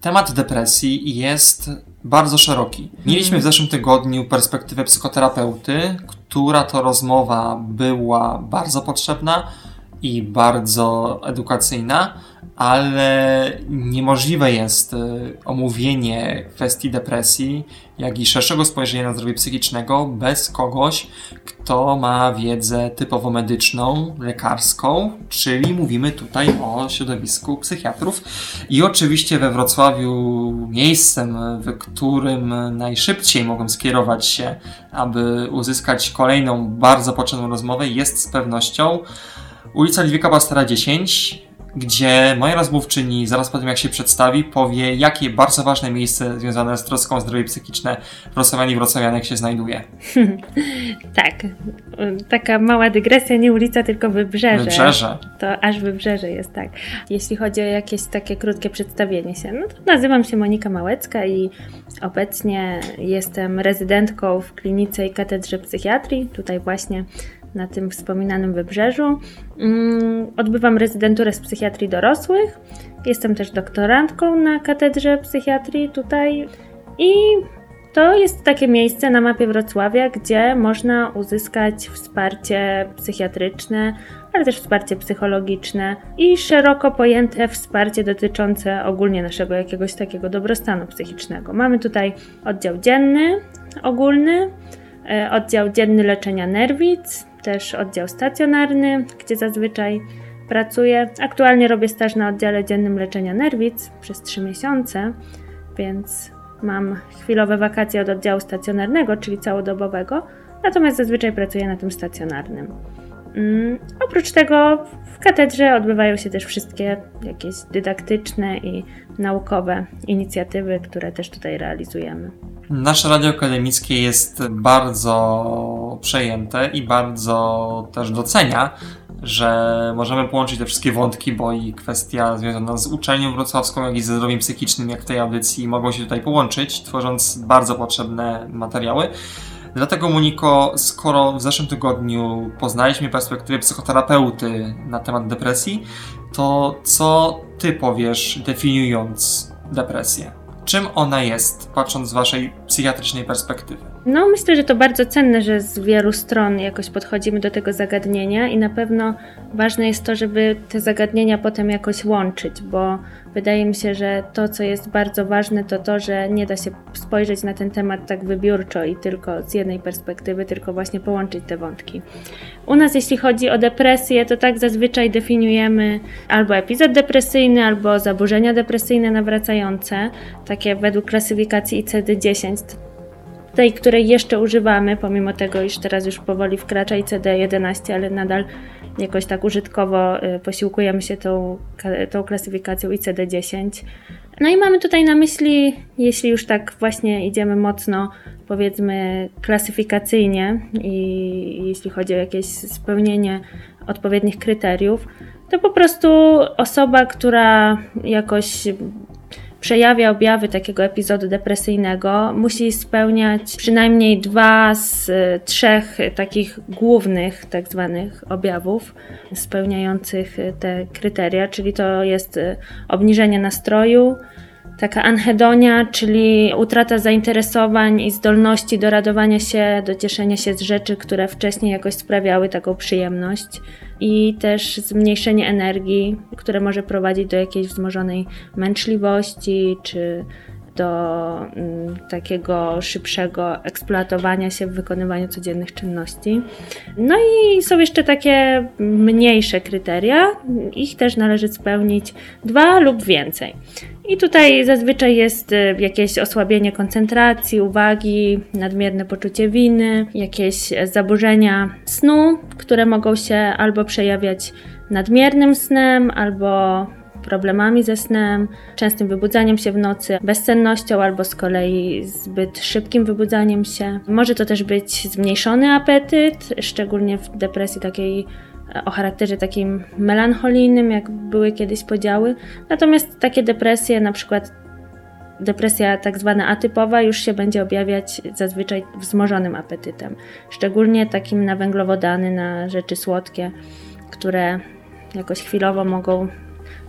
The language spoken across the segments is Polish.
Temat depresji jest bardzo szeroki. Mieliśmy w zeszłym tygodniu perspektywę psychoterapeuty, która to rozmowa była bardzo potrzebna i bardzo edukacyjna, ale niemożliwe jest y, omówienie kwestii depresji, jak i szerszego spojrzenia na zdrowie psychicznego bez kogoś, kto ma wiedzę typowo medyczną, lekarską, czyli mówimy tutaj o środowisku psychiatrów. I oczywiście we Wrocławiu miejscem, w którym najszybciej mogłem skierować się, aby uzyskać kolejną bardzo potrzebną rozmowę, jest z pewnością ulica Lidwika Pastera 10, gdzie moja rozmówczyni zaraz po tym, jak się przedstawi, powie, jakie bardzo ważne miejsce związane z troską o zdrowie psychiczne wrocławian i wrocławianek się znajduje. tak, taka mała dygresja, nie ulica, tylko wybrzeże. Wybrzeże. To aż wybrzeże jest, tak. Jeśli chodzi o jakieś takie krótkie przedstawienie się, no to nazywam się Monika Małecka i obecnie jestem rezydentką w klinice i katedrze psychiatrii, tutaj właśnie na tym wspominanym wybrzeżu. Mm, odbywam rezydenturę z psychiatrii dorosłych. Jestem też doktorantką na katedrze psychiatrii tutaj i to jest takie miejsce na mapie Wrocławia, gdzie można uzyskać wsparcie psychiatryczne, ale też wsparcie psychologiczne i szeroko pojęte wsparcie dotyczące ogólnie naszego jakiegoś takiego dobrostanu psychicznego. Mamy tutaj oddział dzienny, ogólny, e, oddział dzienny leczenia nerwic, też oddział stacjonarny, gdzie zazwyczaj pracuję. Aktualnie robię staż na oddziale dziennym leczenia nerwic przez 3 miesiące, więc mam chwilowe wakacje od oddziału stacjonarnego, czyli całodobowego, natomiast zazwyczaj pracuję na tym stacjonarnym. Mm, oprócz tego w katedrze odbywają się też wszystkie jakieś dydaktyczne i naukowe inicjatywy, które też tutaj realizujemy. Nasze radio akademickie jest bardzo przejęte i bardzo też docenia, że możemy połączyć te wszystkie wątki, bo i kwestia związana z uczelnią wrocławską, jak i ze zdrowiem psychicznym, jak w tej audycji, mogą się tutaj połączyć, tworząc bardzo potrzebne materiały. Dlatego, Moniko, skoro w zeszłym tygodniu poznaliśmy perspektywę psychoterapeuty na temat depresji, to co ty powiesz, definiując depresję? Czym ona jest, patrząc z waszej psychiatrycznej perspektywy? No, myślę, że to bardzo cenne, że z wielu stron jakoś podchodzimy do tego zagadnienia i na pewno ważne jest to, żeby te zagadnienia potem jakoś łączyć, bo wydaje mi się, że to, co jest bardzo ważne, to to, że nie da się spojrzeć na ten temat tak wybiórczo i tylko z jednej perspektywy, tylko właśnie połączyć te wątki. U nas, jeśli chodzi o depresję, to tak zazwyczaj definiujemy albo epizod depresyjny, albo zaburzenia depresyjne nawracające, takie według klasyfikacji ICD-10 tej, której jeszcze używamy, pomimo tego, iż teraz już powoli wkracza ICD-11, ale nadal jakoś tak użytkowo y, posiłkujemy się tą, tą klasyfikacją ICD-10. No i mamy tutaj na myśli, jeśli już tak właśnie idziemy mocno, powiedzmy, klasyfikacyjnie i jeśli chodzi o jakieś spełnienie odpowiednich kryteriów, to po prostu osoba, która jakoś przejawia objawy takiego epizodu depresyjnego, musi spełniać przynajmniej dwa z e, trzech takich głównych tak zwanych objawów spełniających e, te kryteria, czyli to jest e, obniżenie nastroju, taka anhedonia, czyli utrata zainteresowań i zdolności do radowania się, do cieszenia się z rzeczy, które wcześniej jakoś sprawiały taką przyjemność i też zmniejszenie energii, które może prowadzić do jakiejś wzmożonej męczliwości czy do mm, takiego szybszego eksploatowania się w wykonywaniu codziennych czynności. No i są jeszcze takie mniejsze kryteria, ich też należy spełnić dwa lub więcej. I tutaj zazwyczaj jest y, jakieś osłabienie koncentracji, uwagi, nadmierne poczucie winy, jakieś zaburzenia snu, które mogą się albo przejawiać nadmiernym snem, albo problemami ze snem, częstym wybudzaniem się w nocy, bezsennością albo z kolei zbyt szybkim wybudzaniem się. Może to też być zmniejszony apetyt, szczególnie w depresji takiej o charakterze takim melancholijnym, jak były kiedyś podziały. Natomiast takie depresje, na przykład depresja tak zwana atypowa, już się będzie objawiać zazwyczaj wzmożonym apetytem. Szczególnie takim na węglowodany, na rzeczy słodkie, które jakoś chwilowo mogą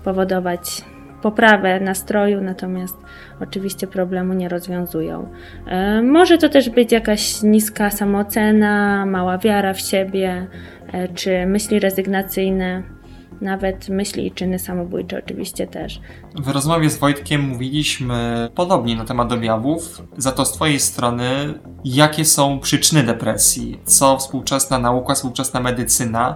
powodować poprawę nastroju, natomiast oczywiście problemu nie rozwiązują. E, może to też być jakaś niska samoocena, mała wiara w siebie, e, czy myśli rezygnacyjne nawet myśli i czyny samobójcze oczywiście też. W rozmowie z Wojtkiem mówiliśmy podobnie na temat objawów, za to z Twojej strony, jakie są przyczyny depresji, co współczesna nauka, współczesna medycyna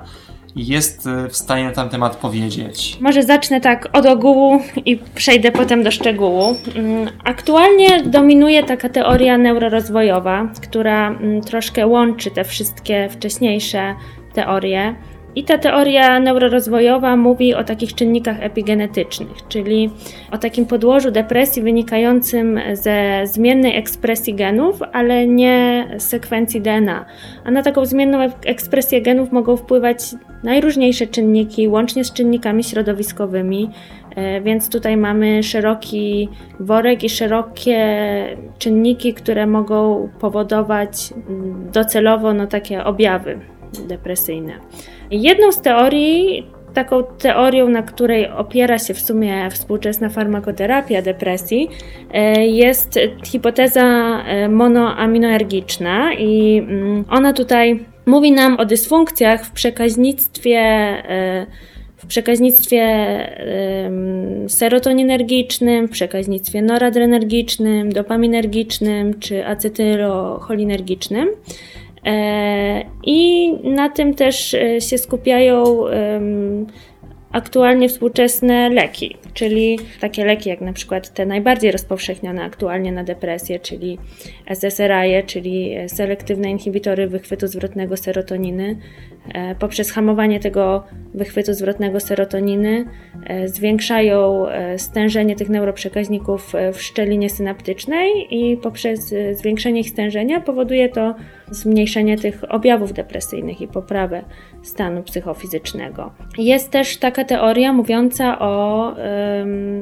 jest w stanie na ten temat powiedzieć? Może zacznę tak od ogółu i przejdę potem do szczegółu. Mm, aktualnie dominuje taka teoria neurorozwojowa, która mm, troszkę łączy te wszystkie wcześniejsze teorie. I ta teoria neurorozwojowa mówi o takich czynnikach epigenetycznych, czyli o takim podłożu depresji wynikającym ze zmiennej ekspresji genów, ale nie sekwencji DNA. A na taką zmienną ekspresję genów mogą wpływać najróżniejsze czynniki, łącznie z czynnikami środowiskowymi. E, więc tutaj mamy szeroki worek i szerokie czynniki, które mogą powodować mm, docelowo no, takie objawy depresyjne. Jedną z teorii, taką teorią, na której opiera się w sumie współczesna farmakoterapia depresji, e, jest hipoteza e, monoaminoergiczna i mm, ona tutaj mówi nam o dysfunkcjach w przekaźnictwie e, w przekaźnictwie serotoninergicznym, w przekaźnictwie noradrenergicznym, dopaminergicznym czy acetylcholinergicznym. E, I na tym też e, się skupiają aktualnie współczesne leki, czyli takie leki jak na przykład te najbardziej rozpowszechnione aktualnie na depresję, czyli SSRI, czyli selektywne inhibitory wychwytu zwrotnego serotoniny. E, poprzez hamowanie tego wychwytu zwrotnego serotoniny e, zwiększają e, stężenie tych neuroprzekaźników w szczelinie synaptycznej i poprzez zwiększenie ich stężenia powoduje to zmniejszenie tych objawów depresyjnych i poprawę stanu psychofizycznego. Jest też taka teoria mówiąca o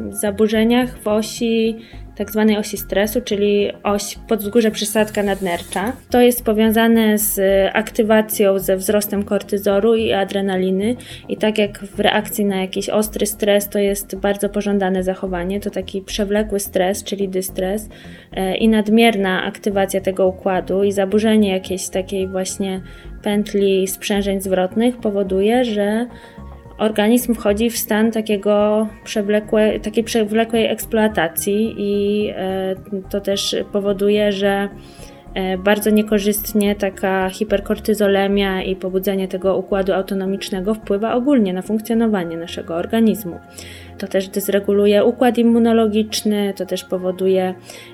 zaburzeniach w osi tak zwanej osi stresu, czyli oś podzgórze przysadka nadnercza. To jest powiązane z aktywacją, ze wzrostem kortyzolu i adrenaliny. I tak jak w reakcji na jakiś ostry stres to jest bardzo pożądane zachowanie, to taki przewlekły stres, czyli dystres e, i nadmierna aktywacja tego układu. I zaburzenie jakiejś takiej właśnie pętli sprzężeń zwrotnych powoduje, że organizm wchodzi w stan takiego przewlekłe, takiej przewlekłej eksploatacji i e, to też powoduje, że e, bardzo niekorzystnie taka hiperkortyzolemia i pobudzenie tego układu autonomicznego wpływa ogólnie na funkcjonowanie naszego organizmu. To też dysreguluje układ immunologiczny, to też powoduje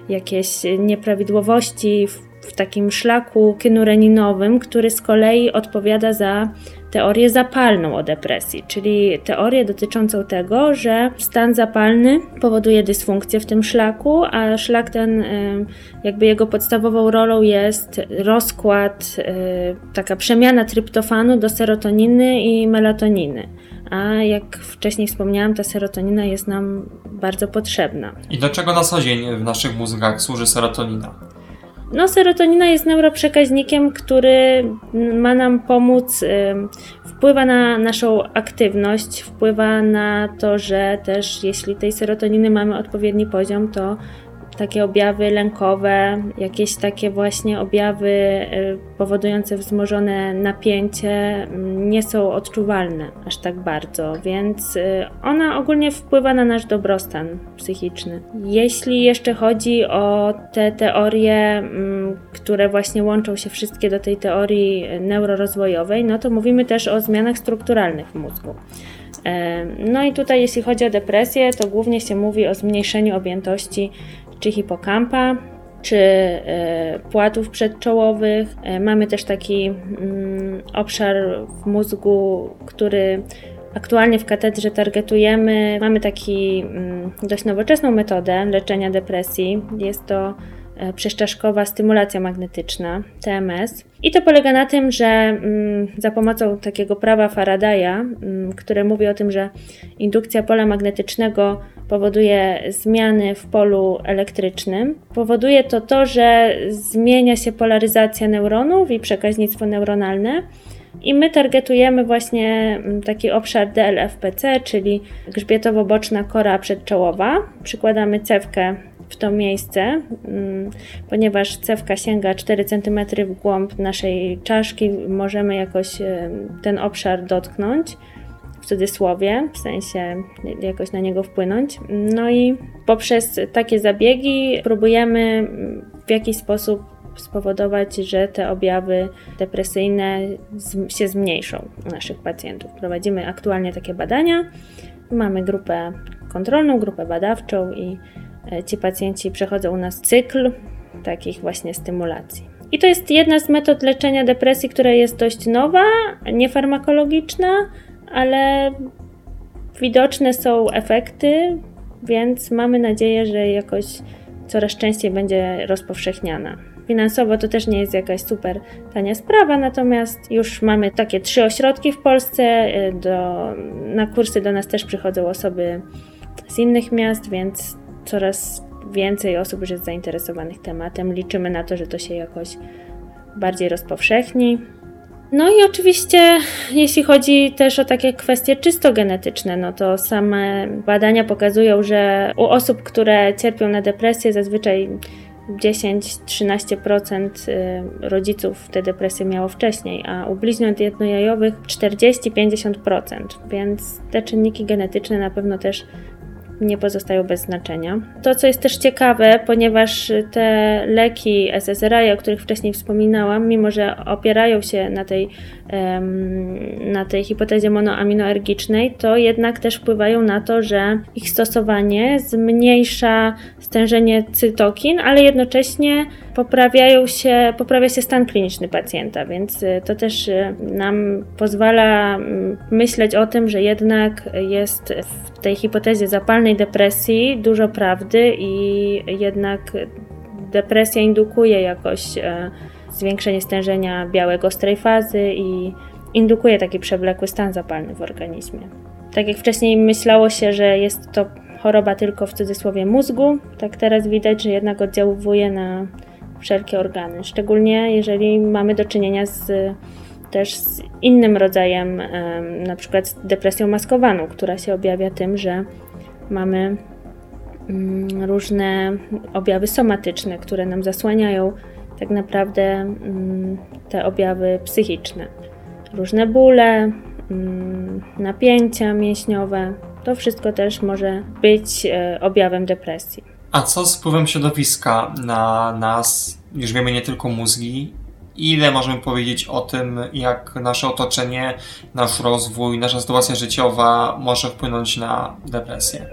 jakieś nieprawidłowości w, w takim szlaku kynureninowym, który z kolei odpowiada za teorię zapalną o depresji, czyli teorię dotyczącą tego, że stan zapalny powoduje dysfunkcję w tym szlaku, a szlak ten, jakby jego podstawową rolą jest rozkład, taka przemiana tryptofanu do serotoniny i melatoniny. A jak wcześniej wspomniałam, ta serotonina jest nam bardzo potrzebna. I do czego na co dzień w naszych mózgach służy serotonina? No, serotonina jest neuroprzekaźnikiem, który ma nam pomóc, wpływa na naszą aktywność, wpływa na to, że też jeśli tej serotoniny mamy odpowiedni poziom, to takie objawy lękowe, jakieś takie właśnie objawy y, powodujące wzmożone napięcie mm, nie są odczuwalne aż tak bardzo, więc y, ona ogólnie wpływa na nasz dobrostan psychiczny. Jeśli jeszcze chodzi o te teorie, mm, które właśnie łączą się wszystkie do tej teorii neurorozwojowej, no to mówimy też o zmianach strukturalnych w mózgu. E, no i tutaj, jeśli chodzi o depresję, to głównie się mówi o zmniejszeniu objętości czy hipokampa, czy e, płatów przedczołowych. E, mamy też taki mm, obszar w mózgu, który aktualnie w katedrze targetujemy. Mamy taki mm, dość nowoczesną metodę leczenia depresji. Jest to E, przeszczaszkowa stymulacja magnetyczna, TMS. I to polega na tym, że mm, za pomocą takiego prawa Faradaya, które mówi o tym, że indukcja pola magnetycznego powoduje zmiany w polu elektrycznym, powoduje to to, że zmienia się polaryzacja neuronów i przekaźnictwo neuronalne. I my targetujemy właśnie mm, taki obszar DLFPC, czyli grzbietowo-boczna kora przedczołowa. Przykładamy cewkę w to miejsce, mm, ponieważ cewka sięga 4 cm w głąb naszej czaszki, możemy jakoś ten obszar dotknąć cudzysłowie, w sensie jakoś na niego wpłynąć. No i poprzez takie zabiegi próbujemy w jakiś sposób spowodować, że te objawy depresyjne się zmniejszą u naszych pacjentów. Prowadzimy aktualnie takie badania. Mamy grupę kontrolną, grupę badawczą i e, ci pacjenci przechodzą u nas cykl takich właśnie stymulacji. I to jest jedna z metod leczenia depresji, która jest dość nowa, niefarmakologiczna, ale widoczne są efekty, więc mamy nadzieję, że jakoś coraz częściej będzie rozpowszechniana. Finansowo to też nie jest jakaś super tania sprawa, natomiast już mamy takie trzy ośrodki w Polsce. Y, do, na kursy do nas też przychodzą osoby z innych miast, więc coraz więcej osób już jest zainteresowanych tematem. Liczymy na to, że to się jakoś bardziej rozpowszechni. No i oczywiście, jeśli chodzi też o takie kwestie czysto genetyczne, no to same badania pokazują, że u osób, które cierpią na depresję, zazwyczaj 10-13% y, rodziców te depresje miało wcześniej, a u bliźniąt jednojajowych 40-50%, więc te czynniki genetyczne na pewno też nie pozostają bez znaczenia. To, co jest też ciekawe, ponieważ te leki SSRI, o których wcześniej wspominałam, mimo że opierają się na tej, na tej hipotezie monoaminoergicznej, to jednak też wpływają na to, że ich stosowanie zmniejsza stężenie cytokin, ale jednocześnie poprawiają się, poprawia się stan kliniczny pacjenta, więc y, to też y, nam pozwala mm, myśleć o tym, że jednak jest w tej hipotezie zapalnej depresji dużo prawdy i jednak depresja indukuje jakoś e, zwiększenie stężenia białego ostrej fazy i indukuje taki przewlekły stan zapalny w organizmie. Tak jak wcześniej myślało się, że jest to choroba tylko w cudzysłowie mózgu, tak teraz widać, że jednak oddziałuje na wszelkie organy, szczególnie jeżeli mamy do czynienia z też z innym rodzajem, na przykład z depresją maskowaną, która się objawia tym, że mamy mm, różne objawy somatyczne, które nam zasłaniają tak naprawdę mm, te objawy psychiczne. Różne bóle, mm, napięcia mięśniowe, to wszystko też może być e, objawem depresji. A co z wpływem środowiska na nas? Już wiemy nie tylko mózgi. Ile możemy powiedzieć o tym, jak nasze otoczenie, nasz rozwój, nasza sytuacja życiowa może wpłynąć na depresję?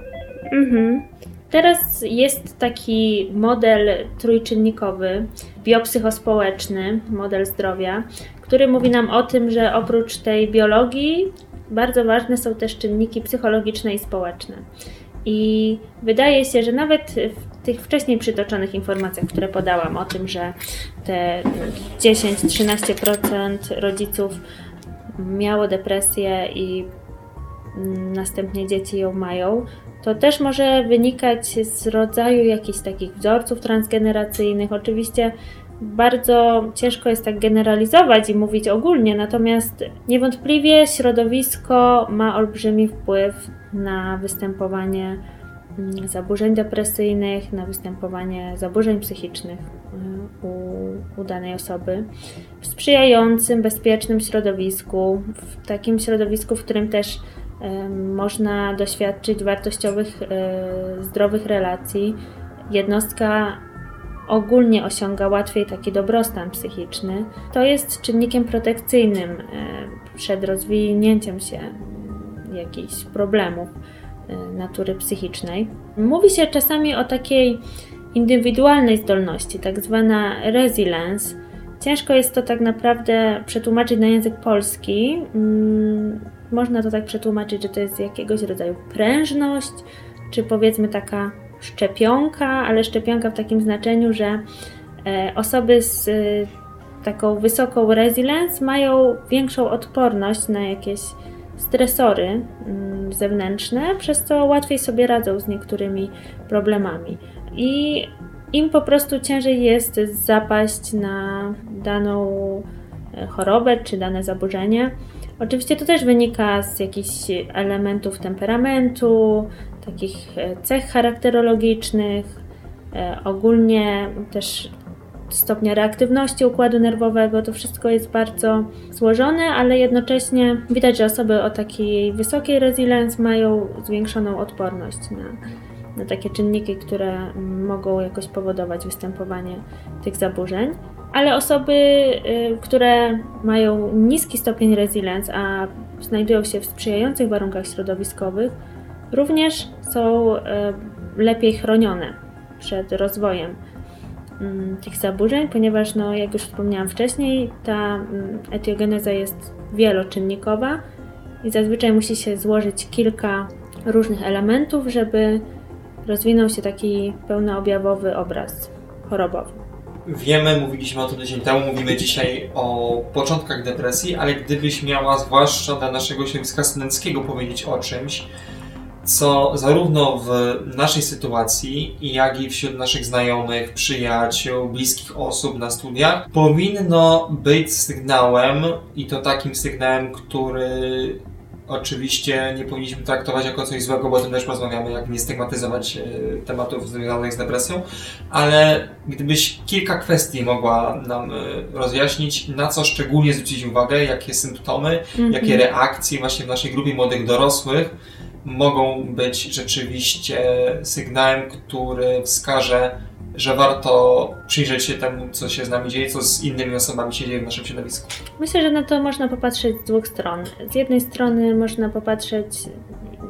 Mhm. Teraz jest taki model trójczynnikowy, biopsychospołeczny, model zdrowia, który mówi nam o tym, że oprócz tej biologii bardzo ważne są też czynniki psychologiczne i społeczne. I wydaje się, że nawet w tych wcześniej przytoczonych informacjach, które podałam o tym, że te 10-13% rodziców miało depresję i następnie dzieci ją mają, to też może wynikać z rodzaju jakichś takich wzorców transgeneracyjnych. Oczywiście bardzo ciężko jest tak generalizować i mówić ogólnie, natomiast niewątpliwie środowisko ma olbrzymi wpływ na występowanie mm, zaburzeń depresyjnych, na występowanie zaburzeń psychicznych y, u, u danej osoby. W sprzyjającym, bezpiecznym środowisku, w takim środowisku, w którym też y, można doświadczyć wartościowych, y, zdrowych relacji, jednostka ogólnie osiąga łatwiej taki dobrostan psychiczny, to jest czynnikiem protekcyjnym e, przed rozwinięciem się jakichś problemów e, natury psychicznej. Mówi się czasami o takiej indywidualnej zdolności, tak zwana resilience. Ciężko jest to tak naprawdę przetłumaczyć na język polski. Mm, można to tak przetłumaczyć, że to jest jakiegoś rodzaju prężność, czy powiedzmy taka szczepionka, ale szczepionka w takim znaczeniu, że e, osoby z e, taką wysoką resilience mają większą odporność na jakieś stresory mm, zewnętrzne, przez co łatwiej sobie radzą z niektórymi problemami. I im po prostu ciężej jest zapaść na daną chorobę czy dane zaburzenie. Oczywiście to też wynika z jakichś elementów temperamentu, takich e, cech charakterologicznych, e, ogólnie też stopnia reaktywności układu nerwowego. To wszystko jest bardzo złożone, ale jednocześnie widać, że osoby o takiej wysokiej resilience mają zwiększoną odporność na, na takie czynniki, które mogą jakoś powodować występowanie tych zaburzeń. Ale osoby, y, które mają niski stopień resilience, a znajdują się w sprzyjających warunkach środowiskowych, również są y, lepiej chronione przed rozwojem mm, tych zaburzeń, ponieważ, no, jak już wspomniałam wcześniej, ta mm, etiogeneza jest wieloczynnikowa i zazwyczaj musi się złożyć kilka różnych elementów, żeby rozwinął się taki pełnoobjawowy obraz chorobowy. Wiemy, mówiliśmy o tym tydzień temu, mówimy dzisiaj o początkach depresji, ale gdybyś miała, zwłaszcza dla naszego środowiska studenckiego, powiedzieć o czymś, co zarówno w naszej sytuacji, jak i wśród naszych znajomych, przyjaciół, bliskich osób na studiach, powinno być sygnałem, i to takim sygnałem, który Oczywiście nie powinniśmy traktować jako coś złego, bo o tym też rozmawiamy, jak nie stygmatyzować e, tematów związanych z depresją, ale gdybyś kilka kwestii mogła nam e, rozjaśnić, na co szczególnie zwrócić uwagę, jakie symptomy, mm -hmm. jakie reakcje właśnie w naszej grupie młodych dorosłych mogą być rzeczywiście sygnałem, który wskaże że warto przyjrzeć się temu, co się z nami dzieje, co z innymi osobami się dzieje w naszym środowisku? Myślę, że na to można popatrzeć z dwóch stron. Z jednej strony można popatrzeć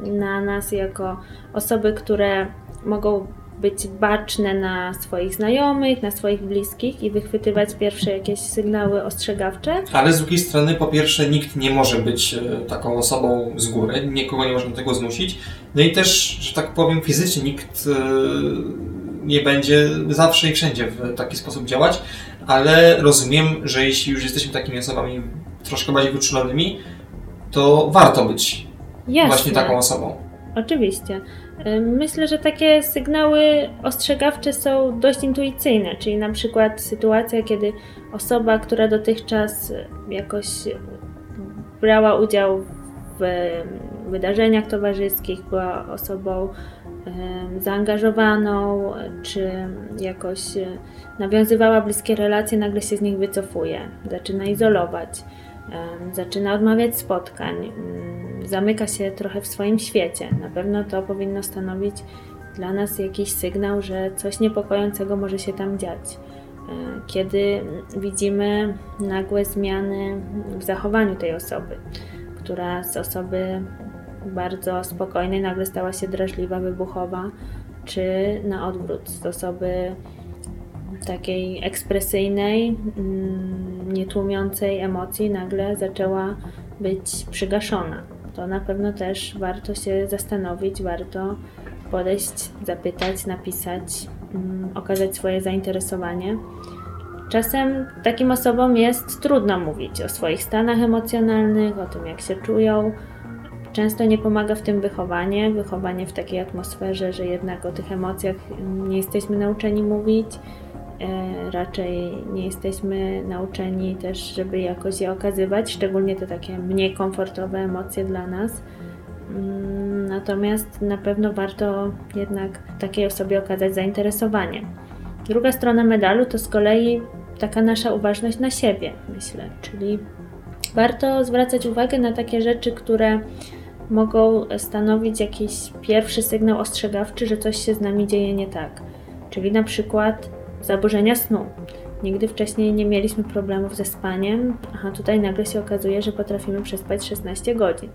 na nas jako osoby, które mogą być baczne na swoich znajomych, na swoich bliskich i wychwytywać pierwsze jakieś sygnały ostrzegawcze. Ale z drugiej strony, po pierwsze, nikt nie może być e, taką osobą z góry, nikogo nie można do tego zmusić. No i też, że tak powiem, fizycznie nikt e, nie będzie zawsze i wszędzie w taki sposób działać, ale rozumiem, że jeśli już jesteśmy takimi osobami troszkę bardziej wyczulonymi, to warto być Jasne. właśnie taką osobą. Oczywiście. Myślę, że takie sygnały ostrzegawcze są dość intuicyjne, czyli na przykład sytuacja, kiedy osoba, która dotychczas jakoś brała udział w wydarzeniach towarzyskich, była osobą zaangażowaną, czy jakoś nawiązywała bliskie relacje, nagle się z nich wycofuje, zaczyna izolować, zaczyna odmawiać spotkań, mm, zamyka się trochę w swoim świecie. Na pewno to powinno stanowić dla nas jakiś sygnał, że coś niepokojącego może się tam dziać. Kiedy widzimy nagłe zmiany w zachowaniu tej osoby, która z osoby bardzo spokojnej nagle stała się drażliwa, wybuchowa, czy na odwrót z osoby takiej ekspresyjnej, mm, nietłumiącej emocji nagle zaczęła być przygaszona. To na pewno też warto się zastanowić, warto podejść, zapytać, napisać, mm, okazać swoje zainteresowanie. Czasem takim osobom jest trudno mówić o swoich stanach emocjonalnych, o tym, jak się czują, Często nie pomaga w tym wychowanie, wychowanie w takiej atmosferze, że jednak o tych emocjach nie jesteśmy nauczeni mówić. E, raczej nie jesteśmy nauczeni też, żeby jakoś je okazywać, szczególnie te takie mniej komfortowe emocje dla nas. Mm, natomiast na pewno warto jednak takiej osobie okazać zainteresowanie. Druga strona medalu to z kolei taka nasza uważność na siebie, myślę, czyli warto zwracać uwagę na takie rzeczy, które mogą stanowić jakiś pierwszy sygnał ostrzegawczy, że coś się z nami dzieje nie tak. Czyli na przykład zaburzenia snu. Nigdy wcześniej nie mieliśmy problemów ze spaniem, a tutaj nagle się okazuje, że potrafimy przespać 16 godzin.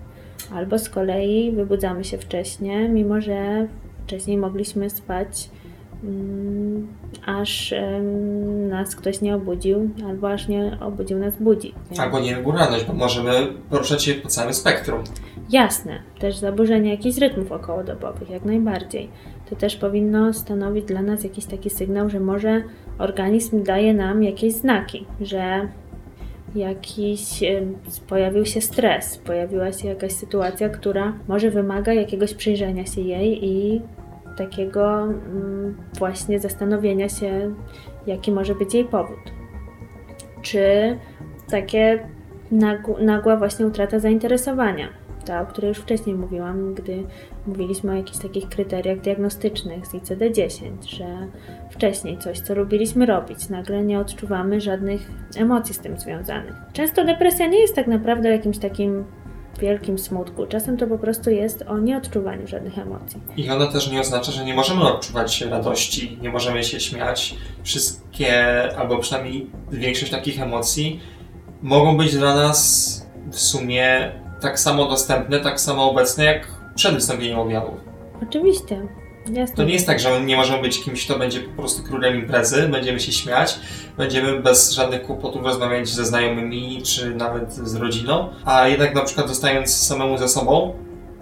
Albo z kolei wybudzamy się wcześniej, mimo że wcześniej mogliśmy spać aż nas ktoś nie obudził, albo aż nie obudził nas budzi. Albo nieregularność, bo możemy poruszać się po całym spektrum. Jasne, też zaburzenie jakichś rytmów okołodobowych, jak najbardziej. To też powinno stanowić dla nas jakiś taki sygnał, że może organizm daje nam jakieś znaki, że jakiś pojawił się stres, pojawiła się jakaś sytuacja, która może wymaga jakiegoś przyjrzenia się jej i takiego mm, właśnie zastanowienia się, jaki może być jej powód. Czy takie nagła właśnie utrata zainteresowania. Ta, o której już wcześniej mówiłam, gdy mówiliśmy o jakichś takich kryteriach diagnostycznych z ICD-10, że wcześniej coś, co lubiliśmy robić, nagle nie odczuwamy żadnych emocji z tym związanych. Często depresja nie jest tak naprawdę jakimś takim wielkim smutku. Czasem to po prostu jest o nieodczuwaniu żadnych emocji. I ona też nie oznacza, że nie możemy odczuwać radości, nie możemy się śmiać. Wszystkie, albo przynajmniej większość takich emocji mogą być dla nas w sumie tak samo dostępne, tak samo obecne jak przed wystąpieniem objawów. Oczywiście. Jasne. To nie jest tak, że nie możemy być kimś, kto będzie po prostu królem imprezy, będziemy się śmiać, będziemy bez żadnych kłopotów rozmawiać ze znajomymi, czy nawet z rodziną, a jednak na przykład zostając samemu ze sobą,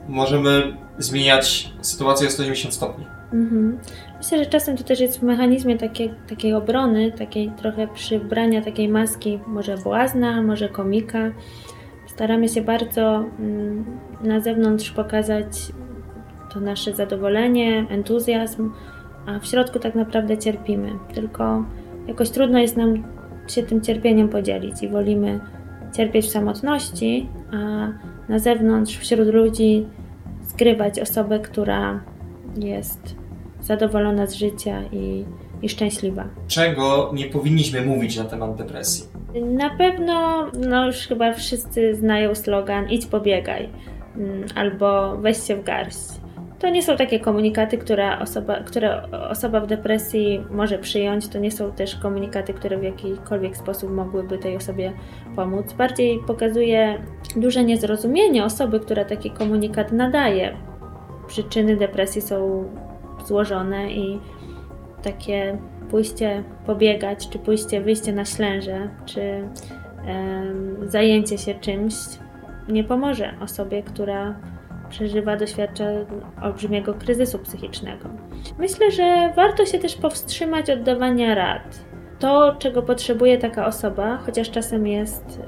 możemy zmieniać sytuację o 180 stopni. Mhm. Myślę, że czasem to też jest w mechanizmie takiej, takiej obrony, takiej trochę przybrania takiej maski, może błazna, może komika. Staramy się bardzo mm, na zewnątrz pokazać to nasze zadowolenie, entuzjazm, a w środku tak naprawdę cierpimy. Tylko jakoś trudno jest nam się tym cierpieniem podzielić i wolimy cierpieć w samotności, a na zewnątrz, wśród ludzi zgrywać osobę, która jest zadowolona z życia i, i szczęśliwa. Czego nie powinniśmy mówić na temat depresji? Na pewno, no już chyba wszyscy znają slogan idź pobiegaj mm, albo weź się w garść. To nie są takie komunikaty, które osoba, które osoba w depresji może przyjąć. To nie są też komunikaty, które w jakikolwiek sposób mogłyby tej osobie pomóc. Bardziej pokazuje duże niezrozumienie osoby, która taki komunikat nadaje. Przyczyny depresji są złożone i takie pójście pobiegać, czy pójście, wyjście na ślęże, czy zajęcie się czymś nie pomoże osobie, która przeżywa, doświadcza olbrzymiego kryzysu psychicznego. Myślę, że warto się też powstrzymać od dawania rad. To, czego potrzebuje taka osoba, chociaż czasem jest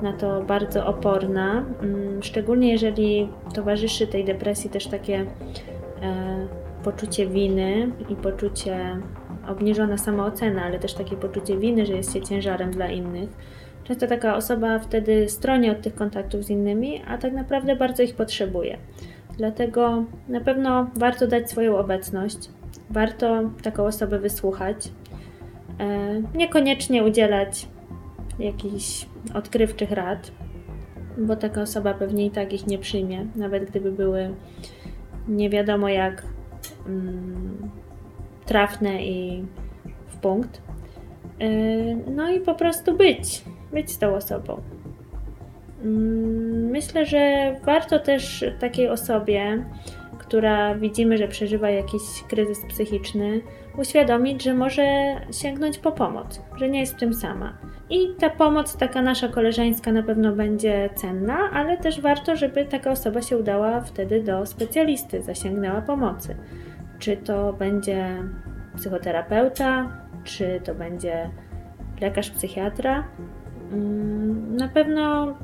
y, na to bardzo oporna, mm, szczególnie jeżeli towarzyszy tej depresji też takie e, poczucie winy i poczucie obniżona samoocena, ale też takie poczucie winy, że jest się ciężarem dla innych. Często taka osoba wtedy stroni od tych kontaktów z innymi, a tak naprawdę bardzo ich potrzebuje. Dlatego na pewno warto dać swoją obecność, warto taką osobę wysłuchać, e, niekoniecznie udzielać jakichś odkrywczych rad, bo taka osoba pewnie i tak ich nie przyjmie, nawet gdyby były nie wiadomo jak mm, trafne i w punkt. Y, no i po prostu być, być z tą osobą. Mm, myślę, że warto też takiej osobie, która widzimy, że przeżywa jakiś kryzys psychiczny, uświadomić, że może sięgnąć po pomoc, że nie jest w tym sama. I ta pomoc, taka nasza koleżeńska, na pewno będzie cenna, ale też warto, żeby taka osoba się udała wtedy do specjalisty, zasięgnęła pomocy. Czy to będzie psychoterapeuta, czy to będzie lekarz psychiatra. Mm, na pewno,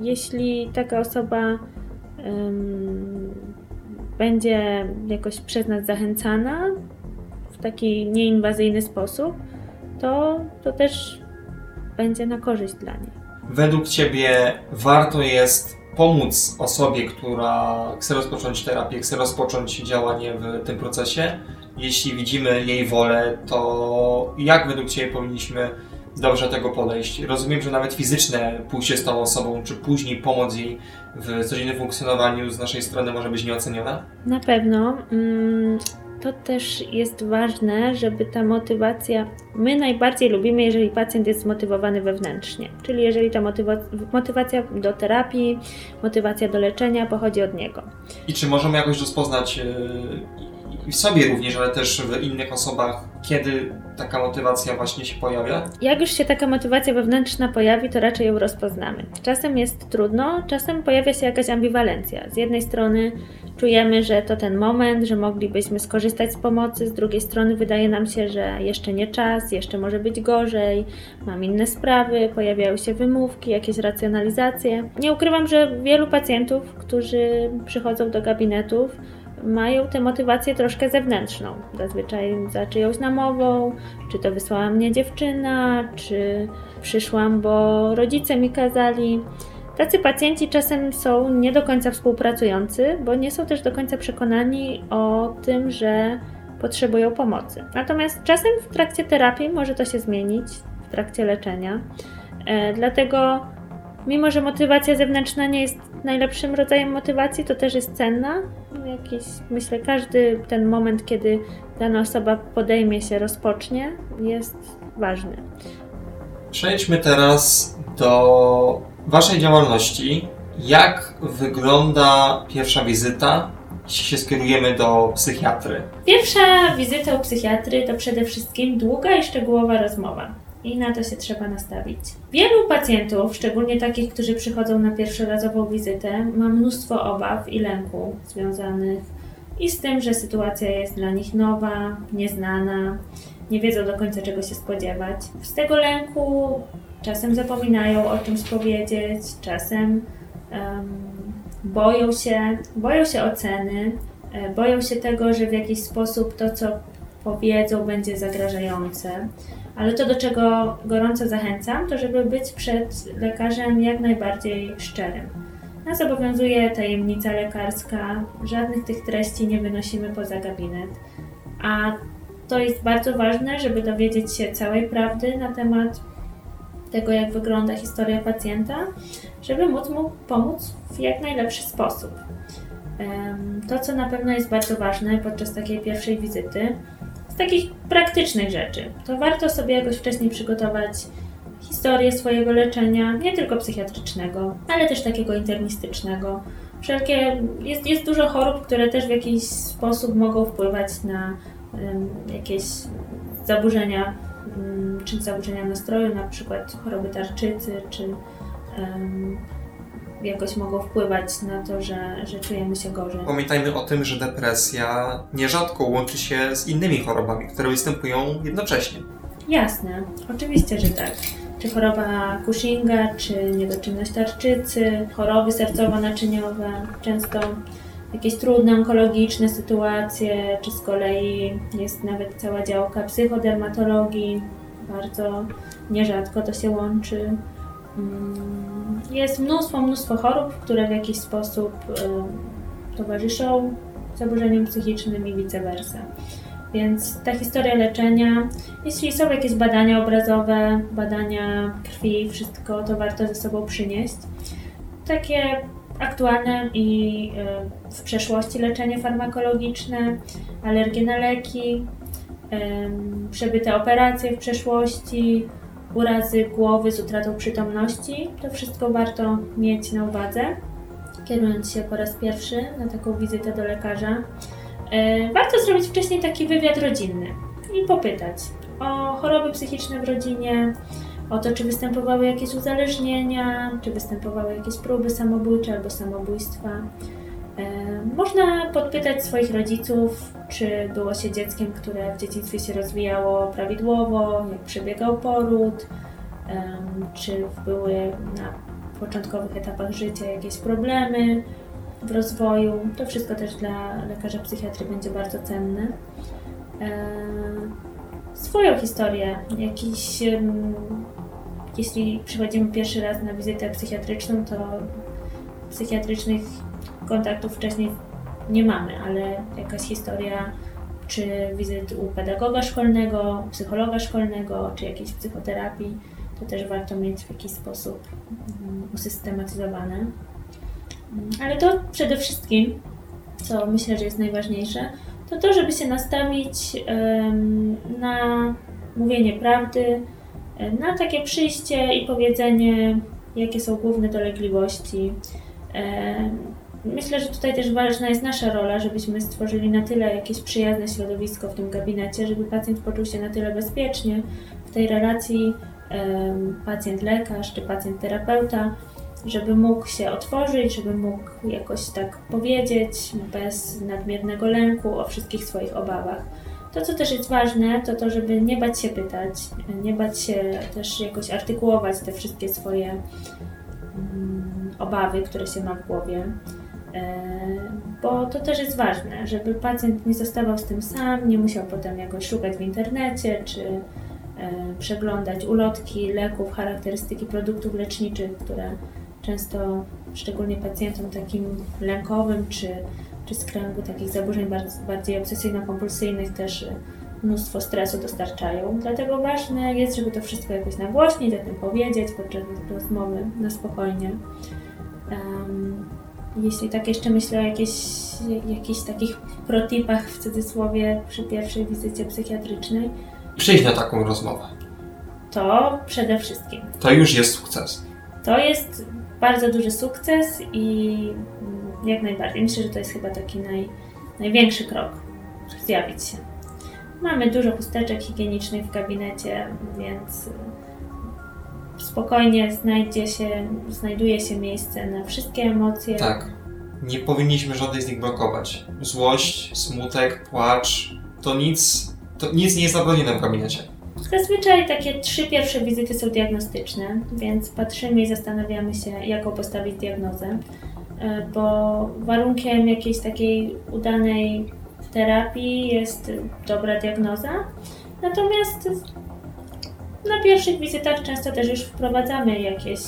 jeśli taka osoba um, będzie jakoś przez nas zachęcana w taki nieinwazyjny sposób, to, to też będzie na korzyść dla niej. Według Ciebie warto jest pomóc osobie, która chce rozpocząć terapię, chce rozpocząć działanie w tym procesie, jeśli widzimy jej wolę, to jak według Ciebie powinniśmy dobrze do tego podejść? Rozumiem, że nawet fizyczne pójście z tą osobą, czy później pomoc jej w codziennym funkcjonowaniu z naszej strony może być nieoceniona? Na pewno. Mm, to też jest ważne, żeby ta motywacja. My najbardziej lubimy, jeżeli pacjent jest zmotywowany wewnętrznie, czyli jeżeli ta motywa... motywacja do terapii, motywacja do leczenia pochodzi od niego. I czy możemy jakoś rozpoznać, w sobie również, ale też w innych osobach, kiedy taka motywacja właśnie się pojawia? Jak już się taka motywacja wewnętrzna pojawi, to raczej ją rozpoznamy. Czasem jest trudno, czasem pojawia się jakaś ambiwalencja. Z jednej strony czujemy, że to ten moment, że moglibyśmy skorzystać z pomocy, z drugiej strony wydaje nam się, że jeszcze nie czas, jeszcze może być gorzej, mam inne sprawy, pojawiają się wymówki, jakieś racjonalizacje. Nie ukrywam, że wielu pacjentów, którzy przychodzą do gabinetów, mają tę motywację troszkę zewnętrzną. Zazwyczaj za czyjąś namową, czy to wysłała mnie dziewczyna, czy przyszłam, bo rodzice mi kazali. Tacy pacjenci czasem są nie do końca współpracujący, bo nie są też do końca przekonani o tym, że potrzebują pomocy. Natomiast czasem w trakcie terapii może to się zmienić, w trakcie leczenia. E, dlatego, mimo że motywacja zewnętrzna nie jest najlepszym rodzajem motywacji, to też jest cenna. Jakiś, myślę, każdy ten moment, kiedy dana osoba podejmie się, rozpocznie, jest ważny. Przejdźmy teraz do Waszej działalności. Jak wygląda pierwsza wizyta, jeśli się skierujemy do psychiatry? Pierwsza wizyta u psychiatry to przede wszystkim długa i szczegółowa rozmowa. I na to się trzeba nastawić. Wielu pacjentów, szczególnie takich, którzy przychodzą na pierwszorazową wizytę, ma mnóstwo obaw i lęku związanych i z tym, że sytuacja jest dla nich nowa, nieznana, nie wiedzą do końca czego się spodziewać. Z tego lęku czasem zapominają o czymś powiedzieć, czasem um, boją się, boją się oceny, e, boją się tego, że w jakiś sposób to, co powiedzą, będzie zagrażające. Ale to, do czego gorąco zachęcam, to żeby być przed lekarzem jak najbardziej szczerym. Nas obowiązuje tajemnica lekarska, żadnych tych treści nie wynosimy poza gabinet. A to jest bardzo ważne, żeby dowiedzieć się całej prawdy na temat tego, jak wygląda historia pacjenta, żeby móc mu pomóc w jak najlepszy sposób. To, co na pewno jest bardzo ważne podczas takiej pierwszej wizyty, takich praktycznych rzeczy, to warto sobie jakoś wcześniej przygotować historię swojego leczenia, nie tylko psychiatrycznego, ale też takiego internistycznego. Wszelkie, jest, jest dużo chorób, które też w jakiś sposób mogą wpływać na um, jakieś zaburzenia Mm, czy zaburzenia nastroju, na przykład choroby tarczycy, czy um, jakoś mogą wpływać na to, że, że czujemy się gorzej. Pamiętajmy o tym, że depresja nierzadko łączy się z innymi chorobami, które występują jednocześnie. Jasne, oczywiście, że tak. Czy choroba Cushinga, czy niedoczynność tarczycy, choroby sercowo-naczyniowe, często jakieś trudne onkologiczne sytuacje, czy z kolei jest nawet cała działka psychodermatologii, bardzo nierzadko to się łączy. Mm, jest mnóstwo, mnóstwo chorób, które w jakiś sposób towarzyszą zaburzeniom psychicznym i vice versa. Więc ta historia leczenia, jeśli są jakieś badania obrazowe, badania krwi, wszystko to warto ze sobą przynieść. Takie aktualne i y, w przeszłości leczenie farmakologiczne, alergie na leki, przebyte operacje w przeszłości, urazy głowy z utratą przytomności. To wszystko warto mieć na uwadze, kierując się po raz pierwszy na taką wizytę do lekarza. E, warto zrobić wcześniej taki wywiad rodzinny i popytać o choroby psychiczne w rodzinie, o to, czy występowały jakieś uzależnienia, czy występowały jakieś próby samobójcze albo samobójstwa. E, można podpytać swoich rodziców, czy było się dzieckiem, które w dzieciństwie się rozwijało prawidłowo, jak przebiegał poród, czy były na początkowych etapach życia jakieś problemy w rozwoju. To wszystko też dla lekarza psychiatry będzie bardzo cenne. E, swoją historię, jakiś jeśli przychodzimy pierwszy raz na wizytę psychiatryczną, to psychiatrycznych kontaktów wcześniej nie mamy, ale jakaś historia czy wizyt u pedagoga szkolnego, psychologa szkolnego, czy jakiejś psychoterapii, to też warto mieć w jakiś sposób mm, usystematyzowane. Mm, ale to przede wszystkim, co myślę, że jest najważniejsze, to to, żeby się nastawić na mówienie prawdy, na takie przyjście i powiedzenie, jakie są główne dolegliwości. Myślę, że tutaj też ważna jest nasza rola, żebyśmy stworzyli na tyle jakieś przyjazne środowisko w tym gabinecie, żeby pacjent poczuł się na tyle bezpiecznie w tej relacji pacjent-lekarz czy pacjent-terapeuta, żeby mógł się otworzyć, żeby mógł jakoś tak powiedzieć bez nadmiernego lęku o wszystkich swoich obawach. To, co też jest ważne, to to, żeby nie bać się pytać, nie bać się też jakoś artykułować te wszystkie swoje mm, obawy, które się ma w głowie. Bo to też jest ważne, żeby pacjent nie zostawał z tym sam, nie musiał potem jakoś szukać w internecie czy przeglądać ulotki leków, charakterystyki produktów leczniczych, które często, szczególnie pacjentom takim lękowym czy, czy z kręgu takich zaburzeń bardziej obsesyjno-kompulsyjnych też mnóstwo stresu dostarczają. Dlatego ważne jest, żeby to wszystko jakoś nagłośnić, o tym powiedzieć podczas rozmowy na spokojnie. Um, jeśli tak jeszcze myślę o jakichś takich protipach w cudzysłowie przy pierwszej wizycie psychiatrycznej. Przyjść na taką rozmowę. To przede wszystkim. To już jest sukces. To jest bardzo duży sukces i jak najbardziej. Myślę, że to jest chyba taki naj, największy krok zjawić się. Mamy dużo chusteczek higienicznych w gabinecie, więc spokojnie znajdzie się, znajduje się miejsce na wszystkie emocje. Tak. Nie powinniśmy żadnej z nich blokować. Złość, smutek, płacz, to nic, to nic nie jest zabronione w gabinecie. Zazwyczaj takie trzy pierwsze wizyty są diagnostyczne, więc patrzymy i zastanawiamy się, jaką postawić diagnozę, e, bo warunkiem jakiejś takiej udanej terapii jest dobra diagnoza. Natomiast na pierwszych wizytach często też już wprowadzamy jakieś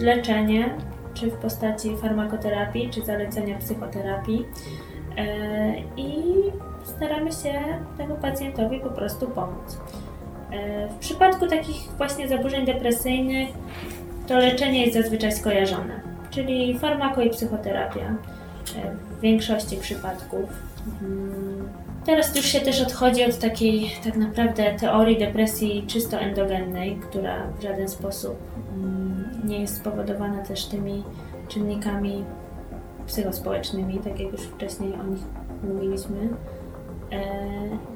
leczenie, czy w postaci farmakoterapii, czy zalecenia psychoterapii. E, I staramy się temu pacjentowi po prostu pomóc. E, w przypadku takich właśnie zaburzeń depresyjnych to leczenie jest zazwyczaj skojarzone, czyli farmako i psychoterapia e, w większości przypadków. Teraz już się też odchodzi od takiej tak naprawdę teorii depresji czysto endogennej, która w żaden sposób mm, nie jest spowodowana też tymi czynnikami psychospołecznymi, tak jak już wcześniej o nich mówiliśmy. E,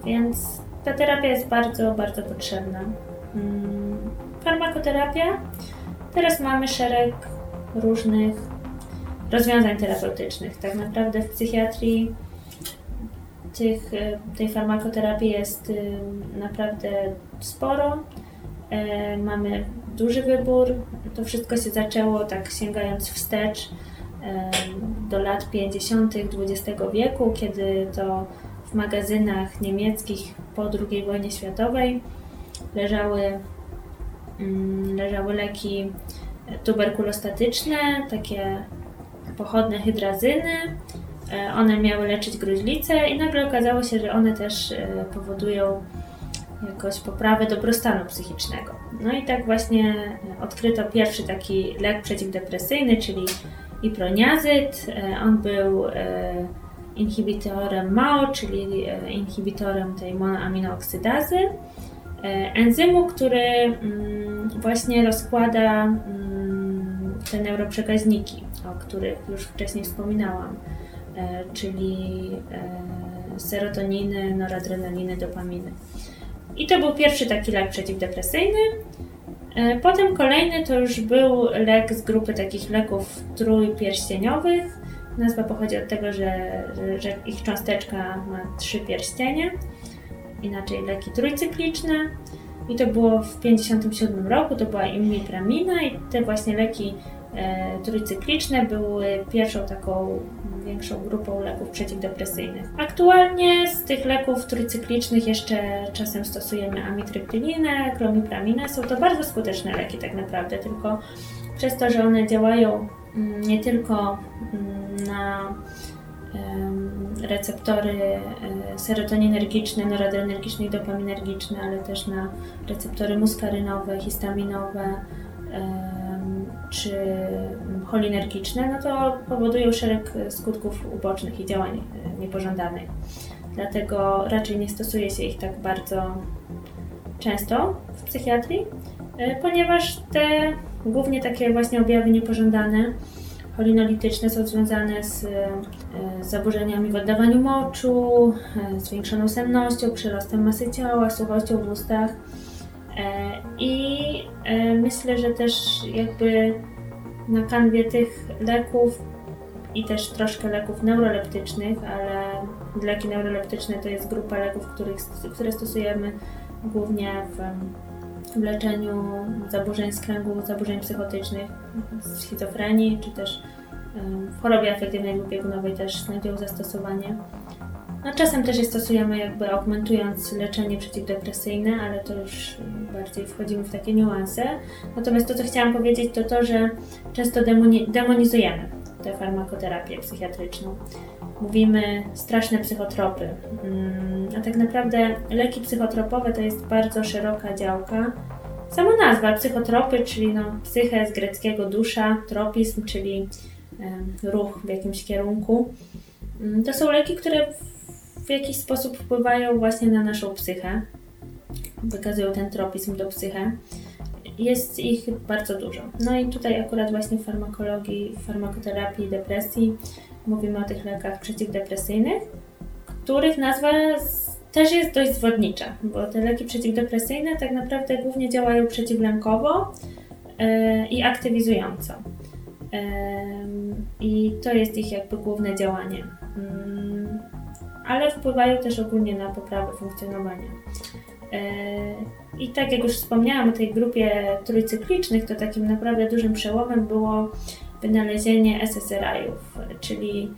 więc ta terapia jest bardzo, bardzo potrzebna. Mm, farmakoterapia. Teraz mamy szereg różnych rozwiązań terapeutycznych. Tak naprawdę w psychiatrii tych, e, tej farmakoterapii jest y, naprawdę sporo. E, mamy duży wybór. To wszystko się zaczęło tak sięgając wstecz do lat 50. XX wieku, kiedy to w magazynach niemieckich po II wojnie światowej leżały, mm, leżały leki tuberkulostatyczne, takie pochodne hydrazyny. E, one miały leczyć gruźlicę i nagle okazało się, że one też e, powodują jakoś poprawę dobrostanu psychicznego. No i tak właśnie odkryto pierwszy taki lek przeciwdepresyjny, czyli iproniazyt. E, on był inhibitorem MAO, czyli e, inhibitorem tej monoaminooksydazy, e, enzymu, który mm, właśnie rozkłada mm, te neuroprzekaźniki, o których już wcześniej wspominałam, e, czyli serotoniny, noradrenaliny, dopaminy. I to był pierwszy taki lek przeciwdepresyjny. Potem kolejny to już był lek z grupy takich leków trójpierścieniowych, Nazwa pochodzi od tego, że, że, ich cząsteczka ma trzy pierścienie, inaczej leki trójcykliczne. I to było w 1957 roku, to była imipramina i te właśnie leki e, trójcykliczne były pierwszą taką większą grupą leków przeciwdepresyjnych. Aktualnie z tych leków trójcyklicznych jeszcze czasem stosujemy amitriptylinę, klomipraminę. Są to bardzo skuteczne leki tak naprawdę, tylko przez to, że one działają mm, nie tylko mm, na receptory e, serotoninergiczne, noradrenergiczne i dopaminergiczne, ale też na receptory muskarynowe, histaminowe czy cholinergiczne, no to powodują szereg skutków ubocznych i działań e, niepożądanych. Dlatego raczej nie stosuje się ich tak bardzo często w psychiatrii, e, ponieważ te głównie takie właśnie objawy niepożądane cholinolityczne są związane z, e, zaburzeniami w oddawaniu moczu, zwiększoną sennością, przyrostem masy ciała, suchością w ustach. E, I myślę, że też jakby na kanwie tych leków i też troszkę leków neuroleptycznych, ale leki neuroleptyczne to jest grupa leków, których, które stosujemy głównie w w leczeniu zaburzeń skręgu, zaburzeń psychotycznych, schizofrenii czy też w chorobie afektywnej lub biegunowej też znajdują zastosowanie. No, czasem też je stosujemy jakby augmentując leczenie przeciwdepresyjne, ale to już bardziej wchodzimy w takie niuanse. Natomiast to, co chciałam powiedzieć, to to, że często demonizujemy tę farmakoterapię psychiatryczną. Mówimy straszne psychotropy, mm, a tak naprawdę leki psychotropowe to jest bardzo szeroka działka. Sama nazwa psychotropy, czyli no, psyche z greckiego dusza, tropizm, czyli ruch w jakimś kierunku. Mm, to są leki, które w jakiś sposób wpływają właśnie na naszą psychę, wykazują ten tropizm do psychę. Jest ich bardzo dużo. No i tutaj akurat właśnie w farmakologii, w farmakoterapii depresji mówimy o tych lekach przeciwdepresyjnych, których nazwa też jest dość zwodnicza, bo te leki przeciwdepresyjne tak naprawdę głównie działają przeciwlękowo yy, i aktywizująco. Yy, I to jest ich jakby główne działanie. Yy, ale wpływają też ogólnie na poprawę funkcjonowania. I tak jak już wspomniałam o tej grupie trójcyklicznych, to takim naprawdę dużym przełomem było wynalezienie SSRI-ów, czyli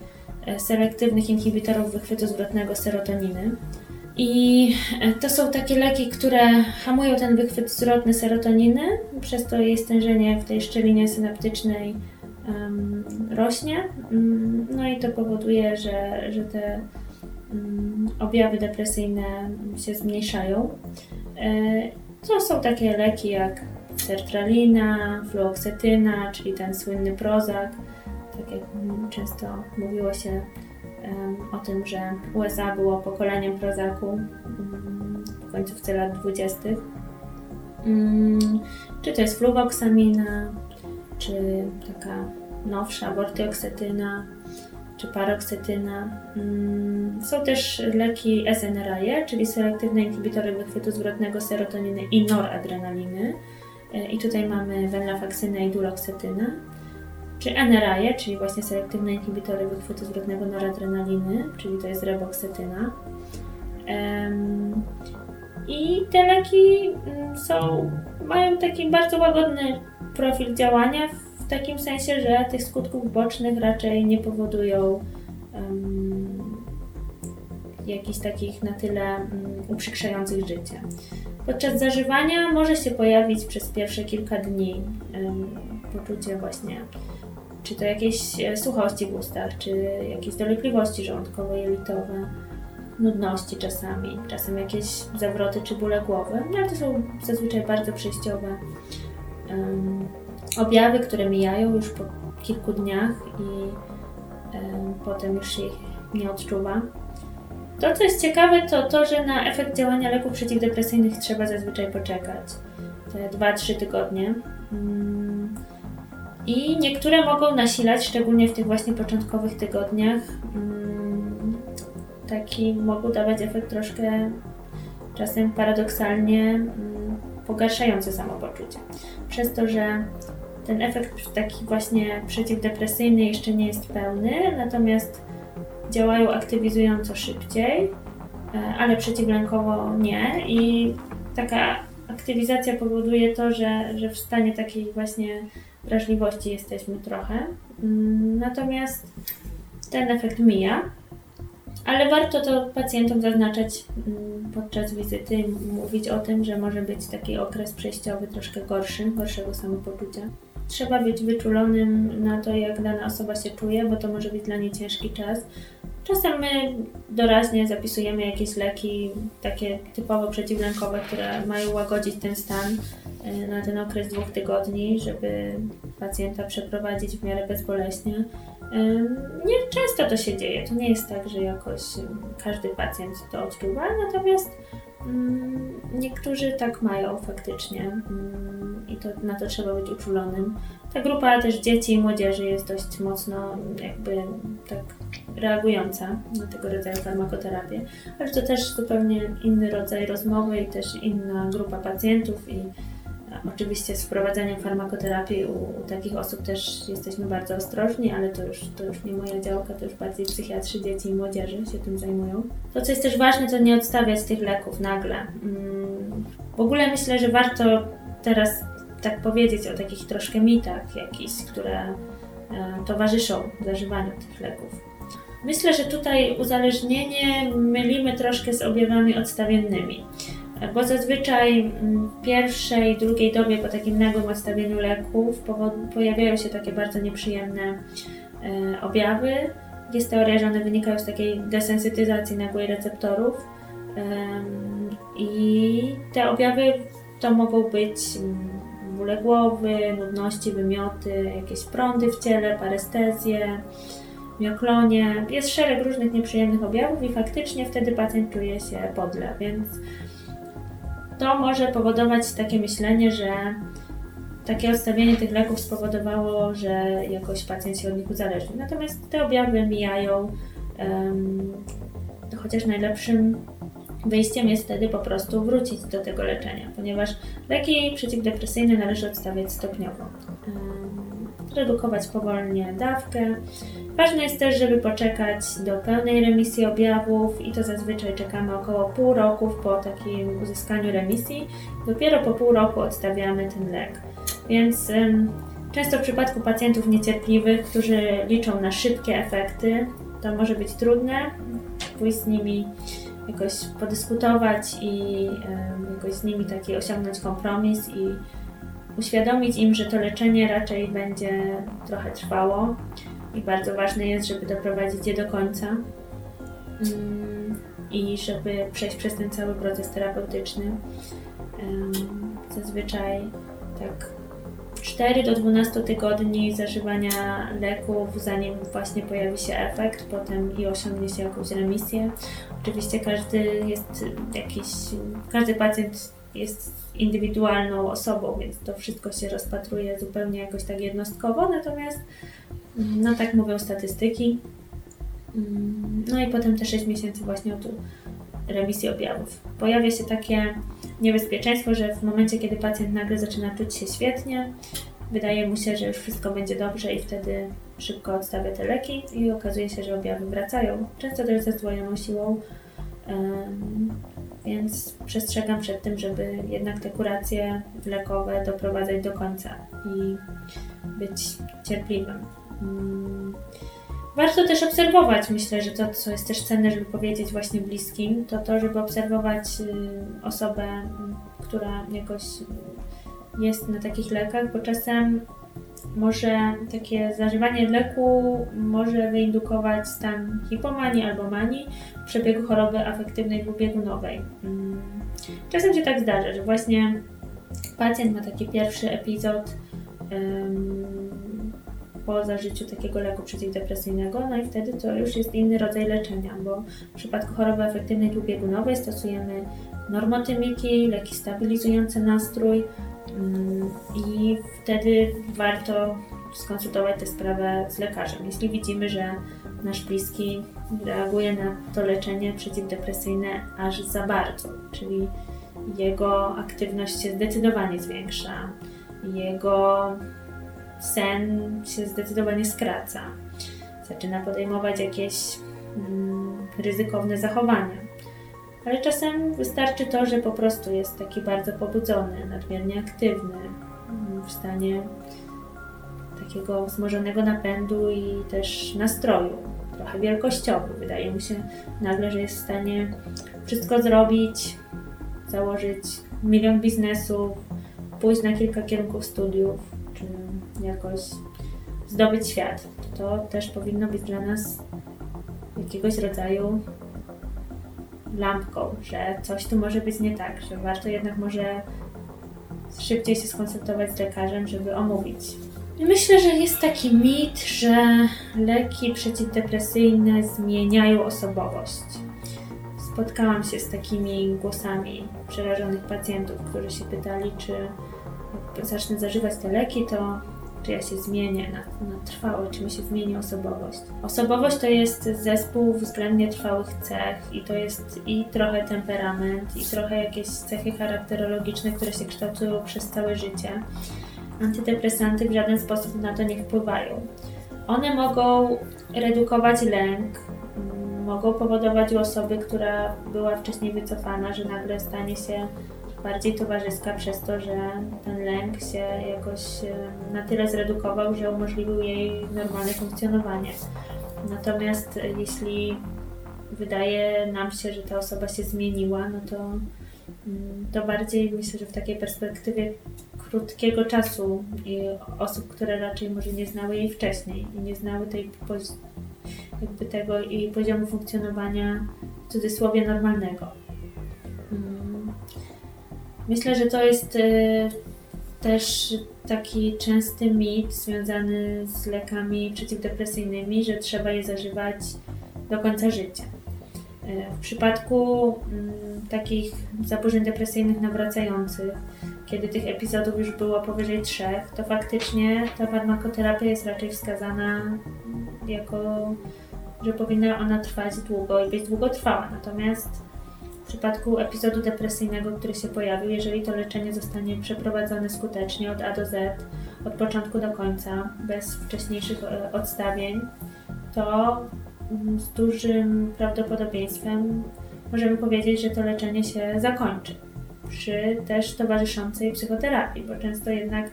e, selektywnych inhibitorów wychwytu zwrotnego serotoniny. I e, to są takie leki, które hamują ten wychwyt zwrotny serotoniny, przez to jej stężenie w tej szczelinie synaptycznej um, rośnie. Um, no i to powoduje, że, że te objawy depresyjne się zmniejszają. E, to są takie leki jak sertralina, fluoksetyna, czyli ten słynny prozak. Tak jak często mówiło się o tym, że USA było pokoleniem prozaku w końcówce lat 20. Um, czy to jest fluwoksamina, czy taka nowsza bortyoksetyna, czy paroksetyna. Mm, są też leki SNRI, czyli selektywne inhibitory wychwytu zwrotnego serotoniny i noradrenaliny. E, I tutaj mamy venlafaksynę i duloksetynę. Czy NRAje, czyli właśnie selektywne inhibitory wychwytu zwrotnego noradrenaliny, czyli to jest reboksetyna. I te leki mm, są, mają taki bardzo łagodny profil działania, takim sensie, że tych skutków bocznych raczej nie powodują um, jakichś takich na tyle um, uprzykrzających życie. Podczas zażywania może się pojawić przez pierwsze kilka dni poczucie właśnie, czy to jakieś e, suchości w ustach, czy jakieś dolegliwości żołądkowo-jelitowe, nudności czasami, czasem jakieś zawroty czy bóle głowy, no ale to są zazwyczaj bardzo przejściowe um, objawy, które mijają już po kilku dniach i potem już się ich nie odczuwa. To, co jest ciekawe, to to, że na efekt działania leków przeciwdepresyjnych trzeba zazwyczaj poczekać te 2-3 tygodnie. Mm. I niektóre mogą nasilać, szczególnie w tych właśnie początkowych tygodniach, mm, taki mogą dawać efekt troszkę czasem paradoksalnie mm, pogarszający samopoczucie. Przez to, że ten efekt taki właśnie przeciwdepresyjny jeszcze nie jest pełny, natomiast działają aktywizująco szybciej, e, ale przeciwlękowo nie. I taka aktywizacja powoduje to, że, że w stanie takiej właśnie wrażliwości jesteśmy trochę. Mm, natomiast ten efekt mija, ale warto to pacjentom zaznaczać mm, podczas wizyty, mówić o tym, że może być taki okres przejściowy troszkę gorszy, gorszego samopoczucia. Trzeba być wyczulonym na to, jak dana osoba się czuje, bo to może być dla niej ciężki czas. Czasem my doraźnie zapisujemy jakieś leki, takie typowo przeciwlękowe, które mają łagodzić ten stan y, na ten okres dwóch tygodni, żeby pacjenta przeprowadzić w miarę bezboleśnie. Y, nie często to się dzieje. To nie jest tak, że jakoś każdy pacjent to odczuwa, natomiast mm, niektórzy tak mają faktycznie mm, to, na to trzeba być uczulonym. Ta grupa też dzieci i młodzieży jest dość mocno jakby tak reagująca na tego rodzaju farmakoterapię, ale to też zupełnie inny rodzaj rozmowy i też inna grupa pacjentów i Oczywiście z wprowadzeniem farmakoterapii u, u, takich osób też jesteśmy bardzo ostrożni, ale to już, to już nie moja działka, to już bardziej psychiatrzy dzieci i młodzieży się tym zajmują. To, co jest też ważne, to nie odstawiać tych leków nagle. Mm, w ogóle myślę, że warto teraz tak powiedzieć o takich troszkę mitach jakichś, które towarzyszą zażywaniu tych leków. Myślę, że tutaj uzależnienie mylimy troszkę z objawami odstawiennymi, bo zazwyczaj w pierwszej, drugiej dobie po takim nagłym odstawieniu leków pojawiają się takie bardzo nieprzyjemne e, objawy. Jest teoria, że one wynikają z takiej desensytyzacji nagłej receptorów i te objawy to mogą być bóle głowy, nudności, wymioty, jakieś prądy w ciele, parestezje, mioklonie. Jest szereg różnych nieprzyjemnych objawów i faktycznie wtedy pacjent czuje się podle, więc to może powodować takie myślenie, że takie odstawienie tych leków spowodowało, że jakoś pacjent się od nich uzależnił. Natomiast te objawy mijają, um, chociaż najlepszym wyjściem jest wtedy po prostu wrócić do tego leczenia, ponieważ leki przeciwdepresyjne należy odstawiać stopniowo. Redukować powolnie dawkę, Ważne jest też, żeby poczekać do pełnej remisji objawów i to zazwyczaj czekamy około pół roku po takim uzyskaniu remisji. Dopiero po pół roku odstawiamy ten lek. Więc często w przypadku pacjentów niecierpliwych, którzy liczą na szybkie efekty, to może być trudne pójść z nimi jakoś podyskutować i jakoś z nimi taki osiągnąć kompromis i uświadomić im, że to leczenie raczej będzie trochę trwało i bardzo ważne jest, żeby doprowadzić je do końca mm, i żeby przejść przez ten cały proces terapeutyczny. Zazwyczaj tak 4 do 12 tygodni zażywania leków, zanim właśnie pojawi się efekt, potem i osiągnie się jakąś remisję. Oczywiście każdy jest jakiś, każdy pacjent jest indywidualną osobą, więc to wszystko się rozpatruje zupełnie jakoś tak jednostkowo, natomiast no tak mówią statystyki. No i potem te 6 miesięcy właśnie od remisji objawów. Pojawia się takie niebezpieczeństwo, że w momencie, kiedy pacjent nagle zaczyna czuć się świetnie, wydaje mu się, że już wszystko będzie dobrze i wtedy szybko odstawia te leki i okazuje się, że objawy wracają. Często też ze zdwojoną siłą, więc przestrzegam przed tym, żeby jednak te kuracje lekowe doprowadzać do końca i być cierpliwym. Mm. Warto też obserwować, myślę, że to, co jest też cenne, żeby powiedzieć właśnie bliskim, to to, żeby obserwować y, osobę, która jakoś jest na takich lekach, bo czasem może takie zażywanie leku może wyindukować stan hipomanii albo manii w przebiegu choroby afektywnej dwubiegunowej. Mm. Czasem się tak zdarza, że właśnie pacjent ma taki pierwszy epizod po zażyciu takiego leku przeciwdepresyjnego, no i wtedy to już jest inny rodzaj leczenia, bo w przypadku choroby afektywnej dwubiegunowej stosujemy normotymiki, leki stabilizujące nastrój i wtedy warto skonsultować tę sprawę z lekarzem. Jeśli widzimy, że nasz bliski reaguje na to leczenie przeciwdepresyjne aż za bardzo, czyli jego aktywność się zdecydowanie zwiększa, jego sen się zdecydowanie skraca. Zaczyna podejmować jakieś mm, ryzykowne zachowania. Ale czasem wystarczy to, że po prostu jest taki bardzo pobudzony, nadmiernie aktywny, mm, w stanie takiego wzmożonego napędu i też nastroju, trochę wielkościowy. Wydaje mu się nagle, że jest w stanie wszystko zrobić, założyć milion biznesów, pójść na kilka kierunków studiów jakoś zdobyć świat. To też powinno być dla nas jakiegoś rodzaju lampką, że coś tu może być nie tak, że warto jednak może szybciej się skonsultować z lekarzem, żeby omówić. Myślę, że jest taki mit, że leki przeciwdepresyjne zmieniają osobowość. Spotkałam się z takimi głosami przerażonych pacjentów, którzy się pytali, czy jak zacznę zażywać te leki, to czy ja się zmienię na, na trwałe, czy mi się zmieni osobowość. Osobowość to jest zespół względnie trwałych cech i to jest i trochę temperament, i trochę jakieś cechy charakterologiczne, które się kształtują przez całe życie. Antydepresanty w żaden sposób na to nie wpływają. One mogą redukować lęk, mogą powodować u osoby, która była wcześniej wycofana, że nagle stanie się bardziej towarzyska przez to, że ten lęk się jakoś e, na tyle zredukował, że umożliwił jej normalne funkcjonowanie. Natomiast jeśli wydaje nam się, że ta osoba się zmieniła, no to, mm, to bardziej myślę, że w takiej perspektywie krótkiego czasu osób, które raczej może nie znały jej wcześniej i nie znały tej jakby tego i poziomu funkcjonowania w cudzysłowie normalnego. Mm. Myślę, że to jest y, też taki częsty mit związany z lekami przeciwdepresyjnymi, że trzeba je zażywać do końca życia. Y, w przypadku mm, takich zaburzeń depresyjnych nawracających, kiedy tych epizodów już było powyżej trzech, to faktycznie ta farmakoterapia jest raczej wskazana jako, że powinna ona trwać długo i być długotrwała. Natomiast w przypadku epizodu depresyjnego, który się pojawił, jeżeli to leczenie zostanie przeprowadzone skutecznie od A do Z, od początku do końca, bez wcześniejszych e, odstawień, to mm, z dużym prawdopodobieństwem możemy powiedzieć, że to leczenie się zakończy przy też towarzyszącej psychoterapii, bo często jednak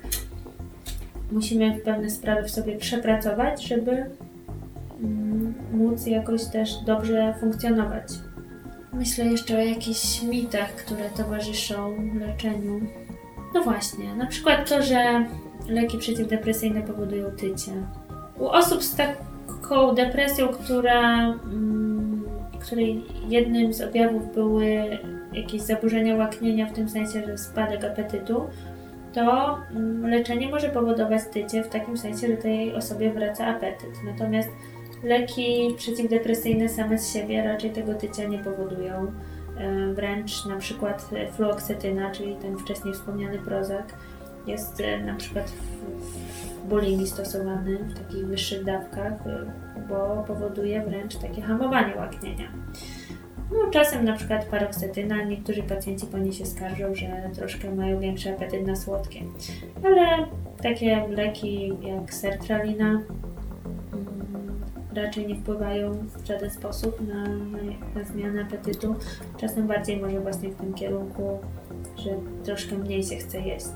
musimy pewne sprawy w sobie przepracować, żeby mm, móc jakoś też dobrze funkcjonować. Myślę jeszcze o jakichś mitach, które towarzyszą leczeniu. No właśnie, na przykład to, że leki przeciwdepresyjne powodują tycie. U osób z taką depresją, która, mm, której jednym z objawów były jakieś zaburzenia łaknienia, w tym sensie, że spadek apetytu, to mm, leczenie może powodować tycie w takim sensie, że tej osobie wraca apetyt. Natomiast leki przeciwdepresyjne same z siebie raczej tego tycia nie powodują. E, wręcz na przykład fluoksetyna, czyli ten wcześniej wspomniany Prozac, jest e, na przykład w bulimii stosowany w takich wyższych dawkach, e, bo powoduje wręcz takie hamowanie łaknienia. No, czasem na przykład paroksetyna, niektórzy pacjenci po niej się skarżą, że troszkę mają większy apetyt na słodkie. Ale takie leki jak sertralina raczej nie wpływają w żaden sposób na, na, zmianę apetytu. Czasem bardziej może właśnie w tym kierunku, że troszkę mniej się chce jeść.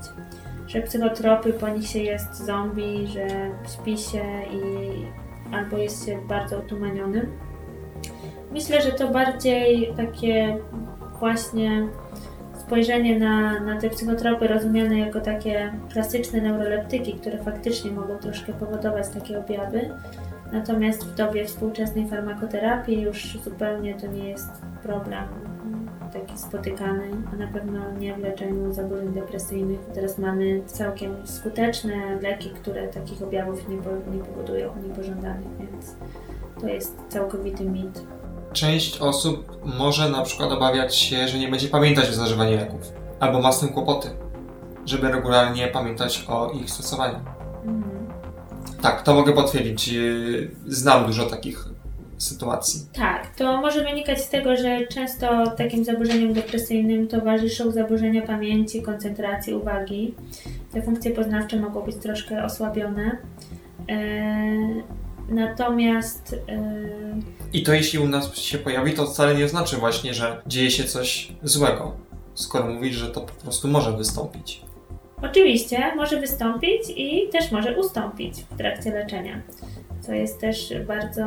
Że psychotropy, po nich się jest zombie, że śpi się i albo jest się bardzo otumanionym Myślę, że to bardziej takie właśnie spojrzenie na, na te psychotropy rozumiane jako takie klasyczne neuroleptyki, które faktycznie mogą troszkę powodować takie objawy. Natomiast w dobie współczesnej farmakoterapii już zupełnie to nie jest problem taki spotykany, a na pewno nie w leczeniu zaburzeń depresyjnych. Teraz mamy całkiem skuteczne leki, które takich objawów nie, nie powodują, niepożądanych, więc to jest całkowity mit część osób może na przykład obawiać się, że nie będzie pamiętać o zażywaniu leków, albo ma z tym kłopoty, żeby regularnie pamiętać o ich stosowaniu. Tak, to mogę potwierdzić. Y, znam dużo takich sytuacji. Tak, to może wynikać z tego, że często takim zaburzeniom depresyjnym towarzyszą zaburzenia pamięci, koncentracji, uwagi. Te funkcje poznawcze mogą być troszkę osłabione. Eee, Natomiast. Yy... I to jeśli u nas się pojawi, to wcale nie znaczy właśnie, że dzieje się coś złego. Skoro mówisz, że to po prostu może wystąpić. Oczywiście, może wystąpić i też może ustąpić w trakcie leczenia. Co jest też bardzo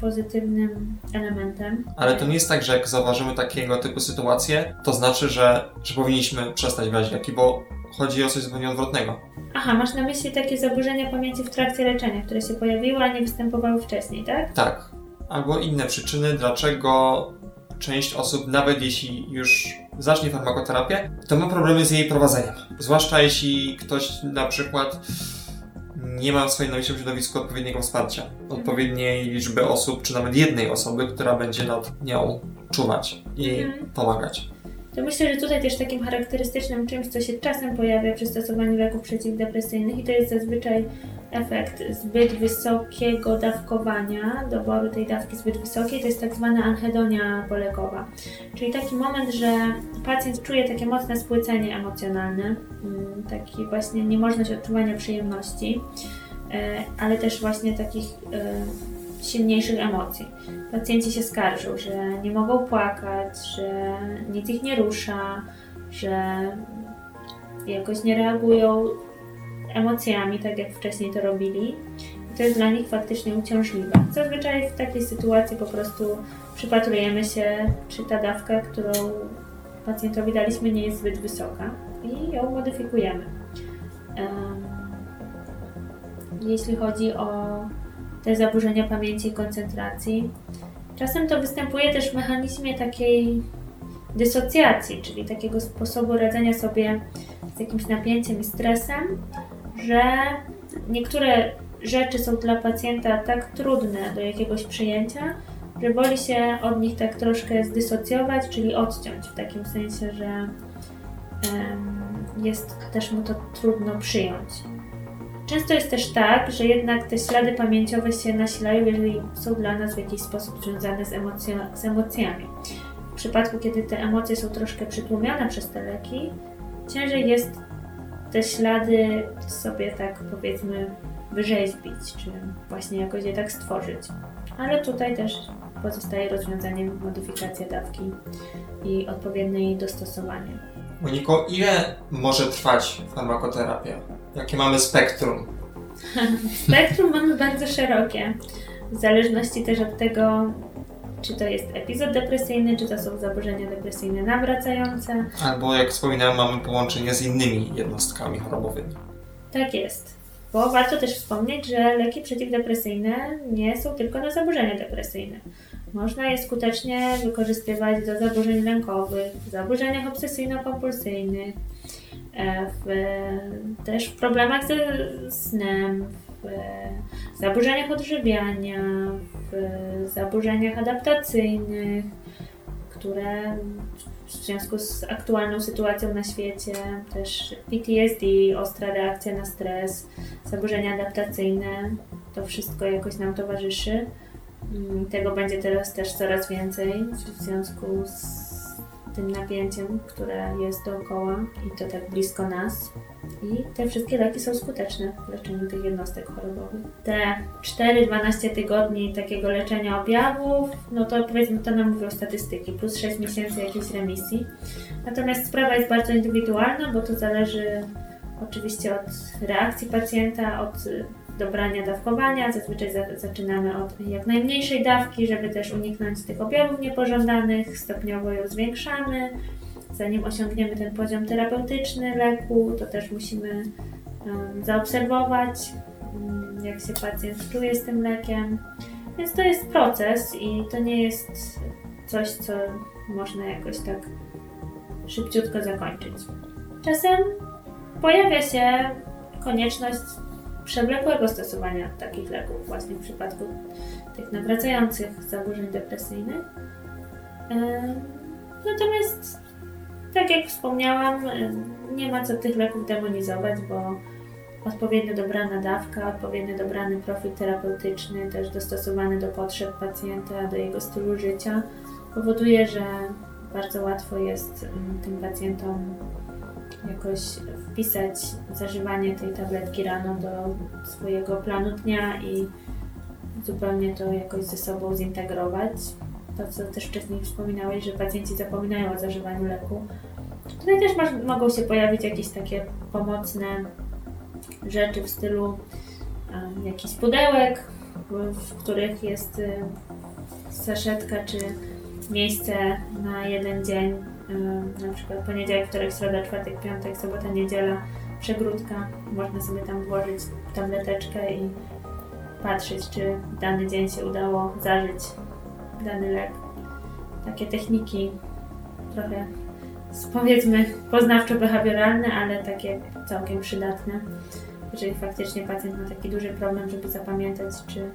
pozytywnym elementem. Ale to nie jest tak, że jak zauważymy takiego typu sytuację, to znaczy, że, że powinniśmy przestać brać leki, bo chodzi o coś zupełnie odwrotnego. Aha, masz na myśli takie zaburzenia pamięci w trakcie leczenia, które się pojawiły, a nie występowały wcześniej, tak? Tak. Albo inne przyczyny, dlaczego część osób, nawet jeśli już zacznie farmakoterapię, to ma problemy z jej prowadzeniem. Zwłaszcza jeśli ktoś na przykład nie ma w swoim najbliższym środowisku odpowiedniego wsparcia, odpowiedniej liczby osób, czy nawet jednej osoby, która będzie nad nią czuwać i mhm. pomagać to myślę, że tutaj też takim charakterystycznym czymś, co się czasem pojawia przy stosowaniu leków przeciwdepresyjnych i to jest zazwyczaj efekt zbyt wysokiego dawkowania, doboru tej dawki zbyt wysokiej, to jest tak zwana anhedonia polegowa. Czyli taki moment, że pacjent czuje takie mocne spłycenie emocjonalne, mm, taki właśnie niemożność odczuwania przyjemności, e, ale też właśnie takich e, silniejszych emocji. Pacjenci się skarżą, że nie mogą płakać, że nic ich nie rusza, że jakoś nie reagują emocjami, tak jak wcześniej to robili. I to jest dla nich faktycznie uciążliwe. Zazwyczaj w takiej sytuacji po prostu przypatrujemy się, czy ta dawka, którą pacjentowi daliśmy, nie jest zbyt wysoka i ją modyfikujemy. Jeśli chodzi o te zaburzenia pamięci i koncentracji, czasem to występuje też w mechanizmie takiej dysocjacji, czyli takiego sposobu radzenia sobie z jakimś napięciem i stresem, że niektóre rzeczy są dla pacjenta tak trudne do jakiegoś przyjęcia, że woli się od nich tak troszkę zdysocjować, czyli odciąć, w takim sensie, że um, jest też mu to trudno przyjąć. Często jest też tak, że jednak te ślady pamięciowe się nasilają, jeżeli są dla nas w jakiś sposób związane z, emocjo- z emocjami. W przypadku, kiedy te emocje są troszkę przytłumione przez te leki, ciężej jest te ślady sobie tak powiedzmy wyrzeźbić, czy właśnie jakoś je tak stworzyć. Ale tutaj też pozostaje rozwiązaniem modyfikacja dawki i odpowiednie jej dostosowanie. Moniko, ile może trwać farmakoterapia? Jakie mamy spektrum? spektrum mamy bardzo szerokie. W zależności też od tego, czy to jest epizod depresyjny, czy to są zaburzenia depresyjne nawracające. Albo jak wspominałem, mamy połączenie z innymi jednostkami chorobowymi. Tak jest. Bo warto też wspomnieć, że leki przeciwdepresyjne nie są tylko na zaburzenia depresyjne. Można je skutecznie wykorzystywać do zaburzeń lękowych, zaburzeniach obsesyjno-kompulsyjnych, e, w, też w problemach ze snem, w zaburzeniach odżywiania, w zaburzeniach adaptacyjnych, które w związku z aktualną sytuacją na świecie, też PTSD, ostra reakcja na stres, zaburzenia adaptacyjne, to wszystko jakoś nam towarzyszy. Mm, tego będzie teraz też coraz więcej w związku z tym napięciem, które jest dookoła i to tak blisko nas. I te wszystkie leki są skuteczne w leczeniu tych jednostek chorobowych. Te 4-12 tygodni takiego leczenia objawów, no to powiedzmy to nam mówią statystyki, plus 6 miesięcy jakiejś remisji. Natomiast sprawa jest bardzo indywidualna, bo to zależy oczywiście od reakcji pacjenta, od dobrania dawkowania. Zazwyczaj za, zaczynamy od jak najmniejszej dawki, żeby też uniknąć tych objawów niepożądanych. Stopniowo ją zwiększamy. Zanim osiągniemy ten poziom terapeutyczny leku, to też musimy um, zaobserwować, um, jak się pacjent czuje z tym lekiem. Więc to jest proces i to nie jest coś, co można jakoś tak szybciutko zakończyć. Czasem pojawia się konieczność przewlekłego stosowania takich leków, właśnie w przypadku tych nawracających zaburzeń depresyjnych. Natomiast, tak jak wspomniałam, nie ma co tych leków demonizować, bo odpowiednio dobrana dawka, odpowiednio dobrany profil terapeutyczny, też dostosowany do potrzeb pacjenta, do jego stylu życia, powoduje, że bardzo łatwo jest tym pacjentom jakoś wpisać zażywanie tej tabletki rano do swojego planu dnia i zupełnie to jakoś ze sobą zintegrować. To, co też wcześniej wspominałeś, że pacjenci zapominają o zażywaniu leku. Tutaj też masz, mogą się pojawić jakieś takie pomocne rzeczy w stylu um, pudełek, w, których jest y, saszetka czy miejsce na jeden dzień na przykład poniedziałek, wtorek, środa, czwartek, piątek, sobota, niedziela, przegródka. Można sobie tam włożyć tableteczkę i patrzeć, czy dany dzień się udało zażyć dany lek. Takie techniki trochę powiedzmy poznawczo-behawioralne, ale takie całkiem przydatne. Jeżeli faktycznie pacjent ma taki duży problem, żeby zapamiętać, czy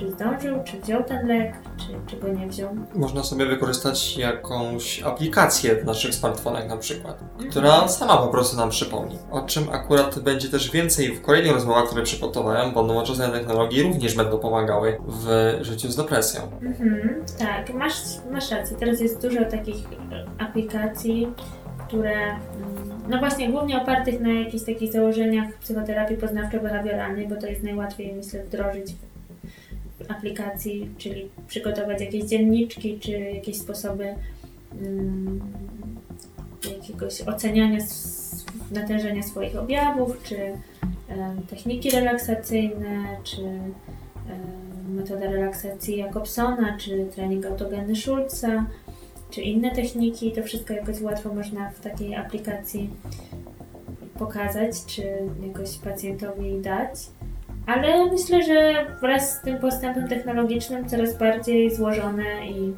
czy zdążył, czy wziął ten lek, czy, czy go nie wziął. Można sobie wykorzystać jakąś aplikację w naszych smartfonach na przykład, mhm. która sama po prostu nam przypomni. O czym akurat będzie też więcej w kolejnych rozmowach, które przygotowałem, bo nowoczesne technologie również będą pomagały w życiu z depresją. Mhm, tak, masz, masz rację. Teraz jest dużo takich aplikacji, które mm, no właśnie głównie opartych na jakichś takich założeniach psychoterapii poznawczo-behawioralnej, bo to jest najłatwiej myślę wdrożyć aplikacji, czyli przygotować jakieś dzienniczki, czy jakieś sposoby um, jakiegoś oceniania natężenia swoich objawów, czy techniki relaksacyjne, czy metoda relaksacji Jacobsona, czy trening autogenny Schulza, czy inne techniki. To wszystko jakoś łatwo można w takiej aplikacji pokazać, czy jakoś pacjentowi dać. Ale myślę, że wraz z tym postępem technologicznym coraz bardziej złożone i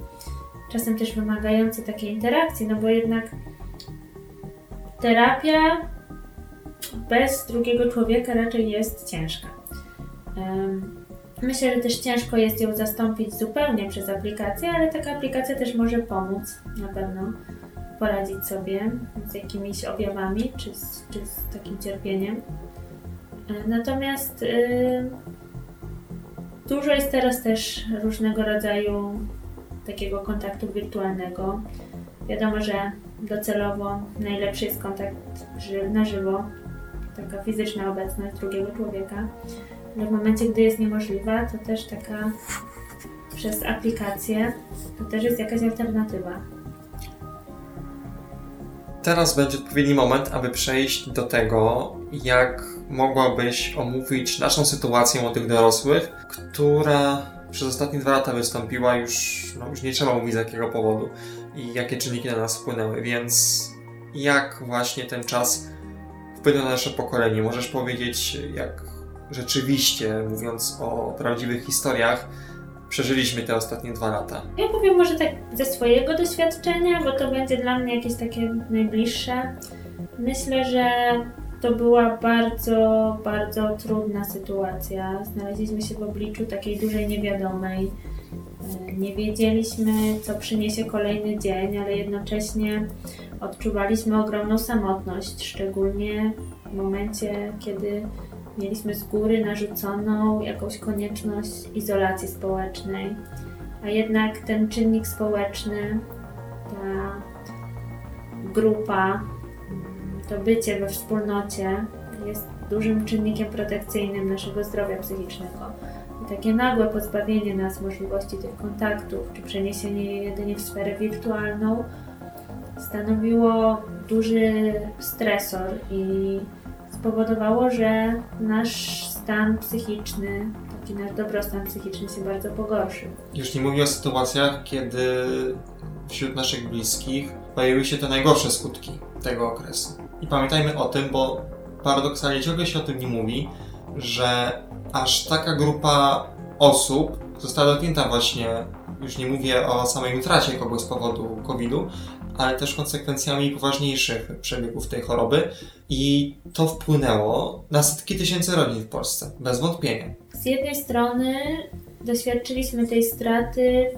czasem też wymagające takiej interakcji, no bo jednak terapia bez drugiego człowieka raczej jest ciężka. Myślę, że też ciężko jest ją zastąpić zupełnie przez aplikację, ale taka aplikacja też może pomóc na pewno poradzić sobie z jakimiś objawami czy z, czy z takim cierpieniem. Natomiast yy, dużo jest teraz też różnego rodzaju takiego kontaktu wirtualnego. Wiadomo, że docelowo najlepszy jest kontakt na żywo, taka fizyczna obecność drugiego człowieka. Ale w momencie, gdy jest niemożliwa, to też taka przez aplikację, to też jest jakaś alternatywa. Teraz będzie odpowiedni moment, aby przejść do tego, jak mogłabyś omówić naszą sytuację młodych dorosłych, która przez ostatnie dwa lata wystąpiła już, no już nie trzeba mówić z jakiego powodu i jakie czynniki na nas wpłynęły, więc jak właśnie ten czas wpłynął na nasze pokolenie? Możesz powiedzieć, jak rzeczywiście, mówiąc o prawdziwych historiach, przeżyliśmy te ostatnie dwa lata? Ja powiem może tak ze swojego doświadczenia, bo to będzie dla mnie jakieś takie najbliższe. Myślę, że to była bardzo, bardzo trudna sytuacja. Znaleźliśmy się w obliczu takiej dużej niewiadomej. E, nie wiedzieliśmy, co przyniesie kolejny dzień, ale jednocześnie odczuwaliśmy ogromną samotność, szczególnie w momencie, kiedy mieliśmy z góry narzuconą jakąś konieczność izolacji społecznej. A jednak ten czynnik społeczny, ta grupa, to bycie we wspólnocie jest dużym czynnikiem protekcyjnym naszego zdrowia psychicznego. I takie nagłe pozbawienie nas możliwości tych kontaktów, czy przeniesienie je jedynie w sferę wirtualną, stanowiło duży stresor i spowodowało, że nasz stan psychiczny, taki nasz dobrostan psychiczny się bardzo pogorszył. Już nie mówię o sytuacjach, kiedy wśród naszych bliskich pojawiły się te najgorsze skutki tego okresu. I pamiętajmy o tym, bo paradoksalnie ciągle się o tym nie mówi, że aż taka grupa osób została dotknięta właśnie, już nie mówię o samej utracie kogoś z powodu COVID-u, ale też konsekwencjami poważniejszych przebiegów tej choroby i to wpłynęło na setki tysięcy rodzin w Polsce, bez wątpienia. Z jednej strony doświadczyliśmy tej straty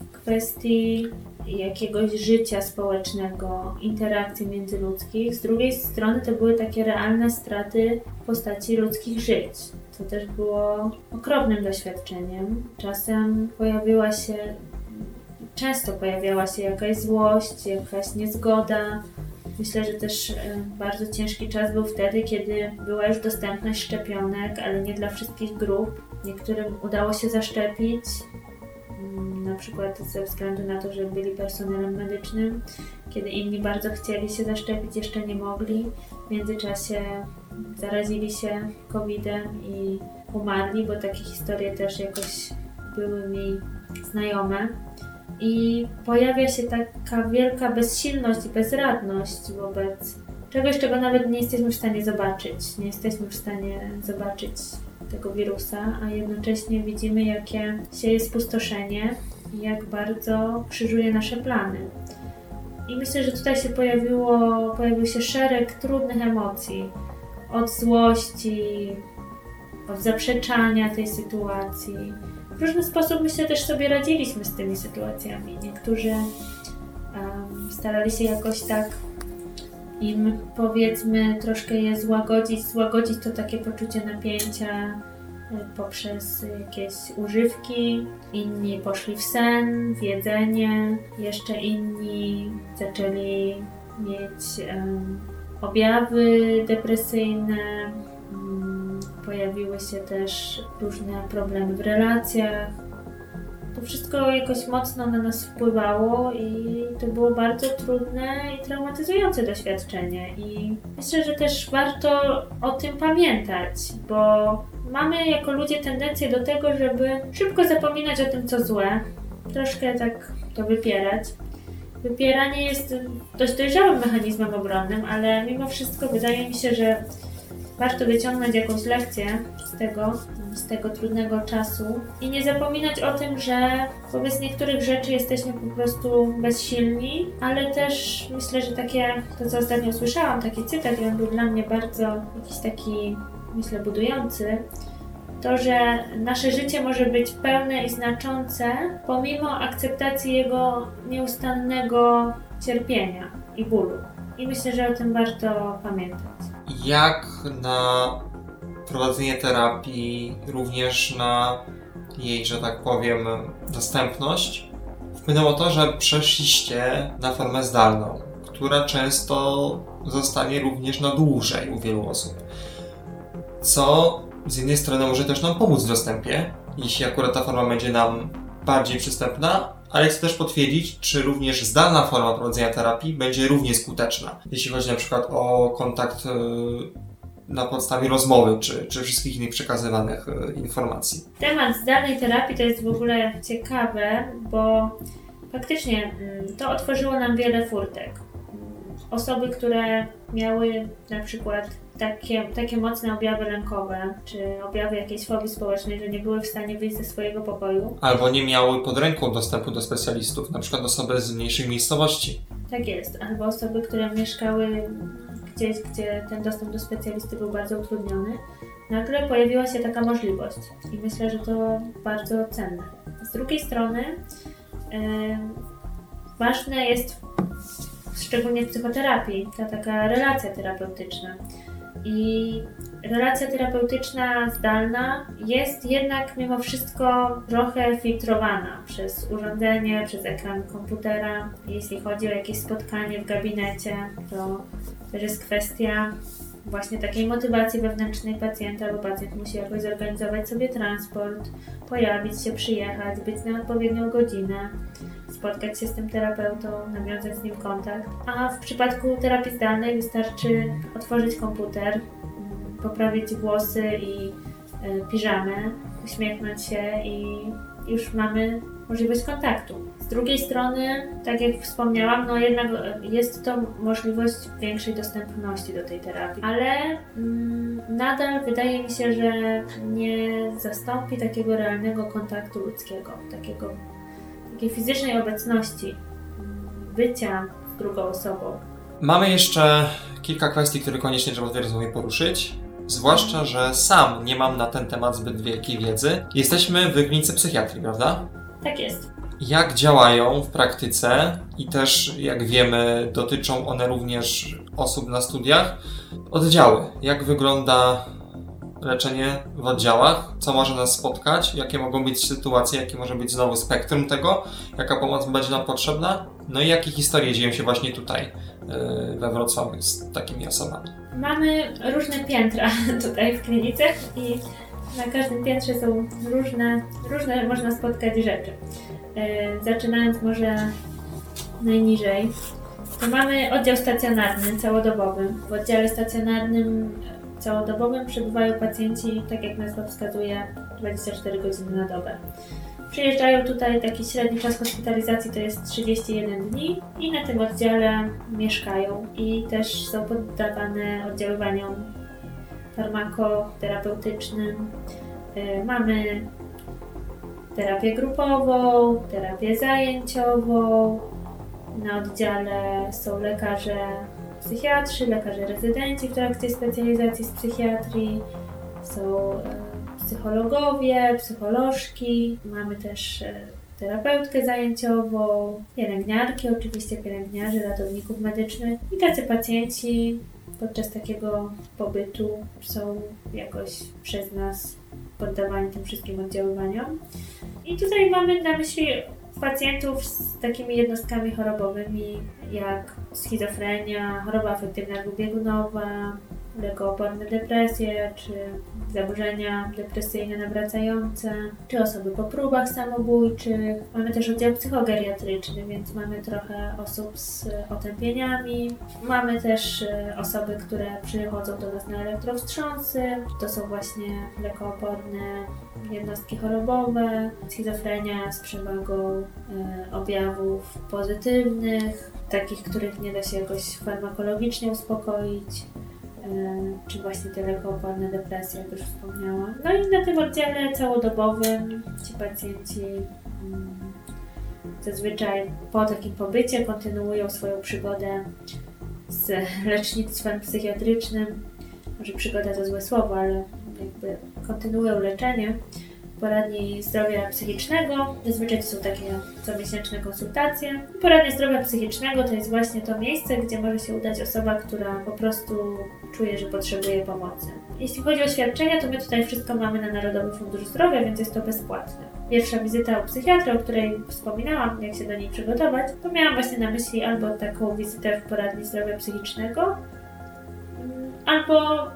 w kwestii jakiegoś życia społecznego, interakcji międzyludzkich. Z drugiej strony to były takie realne straty w postaci ludzkich żyć, co też było okropnym doświadczeniem. Czasem pojawiła się często pojawiała się jakaś złość, jakaś niezgoda. Myślę, że też e, bardzo ciężki czas był wtedy, kiedy była już dostępność szczepionek, ale nie dla wszystkich grup. Niektórym udało się zaszczepić, mm, na przykład ze względu na to, że byli personelem medycznym, kiedy inni bardzo chcieli się zaszczepić, jeszcze nie mogli. W międzyczasie zarazili się COVID-em i umarli, bo takie historie też jakoś były mi znajome i pojawia się taka wielka bezsilność i bezradność wobec czegoś, czego nawet nie jesteśmy w stanie zobaczyć. Nie jesteśmy w stanie zobaczyć tego wirusa, a jednocześnie widzimy, jakie sieje spustoszenie i jak bardzo krzyżuje nasze plany. I myślę, że tutaj się pojawiło, pojawił się szereg trudnych emocji. Od złości, od zaprzeczania tej sytuacji, w różny sposób myślę też sobie radziliśmy z tymi sytuacjami. Niektórzy um, starali się jakoś tak im powiedzmy troszkę je złagodzić, złagodzić to takie poczucie napięcia e, poprzez jakieś używki, inni poszli w sen, w jedzenie, jeszcze inni zaczęli mieć um, objawy depresyjne, Pojawiły się też różne problemy w relacjach. To wszystko jakoś mocno na nas wpływało i to było bardzo trudne i traumatyzujące doświadczenie. I myślę, że też warto o tym pamiętać, bo mamy jako ludzie tendencję do tego, żeby szybko zapominać o tym, co złe, troszkę tak to wypierać. Wypieranie jest dość dojrzałym mechanizmem obronnym, ale mimo wszystko wydaje mi się, że warto wyciągnąć jakąś lekcję z tego, z tego trudnego czasu i nie zapominać o tym, że wobec niektórych rzeczy jesteśmy po prostu bezsilni, ale też myślę, że takie, to co ostatnio słyszałam, taki cytat i on był dla mnie bardzo jakiś taki, myślę, budujący, to, że nasze życie może być pełne i znaczące pomimo akceptacji jego nieustannego cierpienia i bólu. I myślę, że o tym warto pamiętać. Jak na prowadzenie terapii, również na jej, że tak powiem, dostępność, wpłynęło to, że przeszliście na formę zdalną, która często zostanie również na dłużej u wielu osób. Co z jednej strony może też nam pomóc w dostępie, jeśli akurat ta forma będzie nam bardziej przystępna, ale chcę też potwierdzić, czy również zdalna forma prowadzenia terapii będzie równie skuteczna, jeśli chodzi na przykład o kontakt y, na podstawie rozmowy, czy, czy wszystkich innych przekazywanych y, informacji. Temat zdalnej terapii to jest w ogóle ciekawe, bo faktycznie mm, to otworzyło nam wiele furtek. Osoby, które miały na przykład takie, takie mocne objawy lękowe, czy objawy jakiejś fobii społecznej, że nie były w stanie wyjść ze swojego pokoju. Albo nie miały pod ręką dostępu do specjalistów, na przykład osoby z mniejszych miejscowości. Tak jest, albo osoby, które mieszkały gdzieś, gdzie ten dostęp do specjalisty był bardzo utrudniony. Nagle pojawiła się taka możliwość i myślę, że to bardzo cenne. Z drugiej strony yy, ważne jest szczególnie w psychoterapii, ta taka relacja terapeutyczna. I relacja terapeutyczna zdalna jest jednak mimo wszystko trochę filtrowana przez urządzenie, przez ekran komputera. Jeśli chodzi o jakieś spotkanie w gabinecie, to też jest kwestia właśnie takiej motywacji wewnętrznej pacjenta, bo pacjent musi jakoś zorganizować sobie transport, pojawić się, przyjechać, być na odpowiednią godzinę spotkać się z tym terapeutą, nawiązać z nim kontakt. A w przypadku terapii zdalnej wystarczy otworzyć komputer, poprawić włosy i e, piżamy, uśmiechnąć się i już mamy możliwość kontaktu. Z drugiej strony, tak jak wspomniałam, no jednak jest to możliwość większej dostępności do tej terapii, ale mm, nadal wydaje mi się, że nie zastąpi takiego realnego kontaktu ludzkiego, takiego takiej fizycznej obecności, bycia z drugą osobą. Mamy jeszcze kilka kwestii, które koniecznie trzeba w rozmowie poruszyć. Zwłaszcza, że sam nie mam na ten temat zbyt wielkiej wiedzy. Jesteśmy w klinice psychiatrii, prawda? Tak jest. Jak działają w praktyce i też, jak wiemy, dotyczą one również osób na studiach, oddziały. Jak wygląda leczenie w oddziałach, co może nas spotkać, jakie mogą być sytuacje, jakie może być znowu spektrum tego, jaka pomoc będzie nam potrzebna, no i jakie historie dzieją się właśnie tutaj yy, we Wrocławiu z takimi osobami. Mamy różne piętra tutaj w klinice i na każdym piętrze są różne, różne można spotkać rzeczy. Yy, zaczynając może najniżej, to mamy oddział stacjonarny, całodobowy. W oddziale stacjonarnym całodobowym przebywają pacjenci, tak jak nazwa wskazuje, 24 godziny na dobę. Przyjeżdżają tutaj, taki średni czas hospitalizacji to jest 31 dni i na tym oddziale mieszkają i też są poddawane oddziaływaniom farmakoterapeutycznym. Y, mamy terapię grupową, terapię zajęciową. Na oddziale są lekarze psychiatrzy, lekarze rezydenci w trakcie specjalizacji z psychiatrii, są e, psychologowie, psycholożki, mamy też e, terapeutkę zajęciową, pielęgniarki, oczywiście pielęgniarzy, ratowników medycznych. I tacy pacjenci podczas takiego pobytu są jakoś przez nas poddawani tym wszystkim oddziaływaniom. I tutaj mamy na myśli pacjentów z takimi jednostkami chorobowymi jak schizofrenia, choroba afektywna dwubiegunowa, lekooporne depresje, czy zaburzenia depresyjne nawracające, czy osoby po próbach samobójczych. Mamy też oddział psychogeriatryczny, więc mamy trochę osób z otępieniami. Mamy też e, osoby, które przychodzą do nas na elektrowstrząsy. To są właśnie lekooporne jednostki chorobowe, schizofrenia z przewagą e, objawów pozytywnych, takich, których nie da się jakoś farmakologicznie uspokoić, czy właśnie te lekooporne depresje, jak już wspomniałam. No i na tym oddziale całodobowym ci pacjenci mm, zazwyczaj po takim pobycie kontynuują swoją przygodę z lecznictwem psychiatrycznym. Może przygoda to złe słowo, ale jakby kontynuują leczenie poradni zdrowia psychicznego. Zazwyczaj to są takie comiesięczne konsultacje. Poradnia zdrowia psychicznego to jest właśnie to miejsce, gdzie może się udać osoba, która po prostu czuje, że potrzebuje pomocy. Jeśli chodzi o świadczenia, to my tutaj wszystko mamy na Narodowy Fundusz Zdrowia, więc jest to bezpłatne. Pierwsza wizyta u psychiatra, o której wspominałam, jak się do niej przygotować, to miałam właśnie na myśli albo taką wizytę w poradni zdrowia psychicznego, albo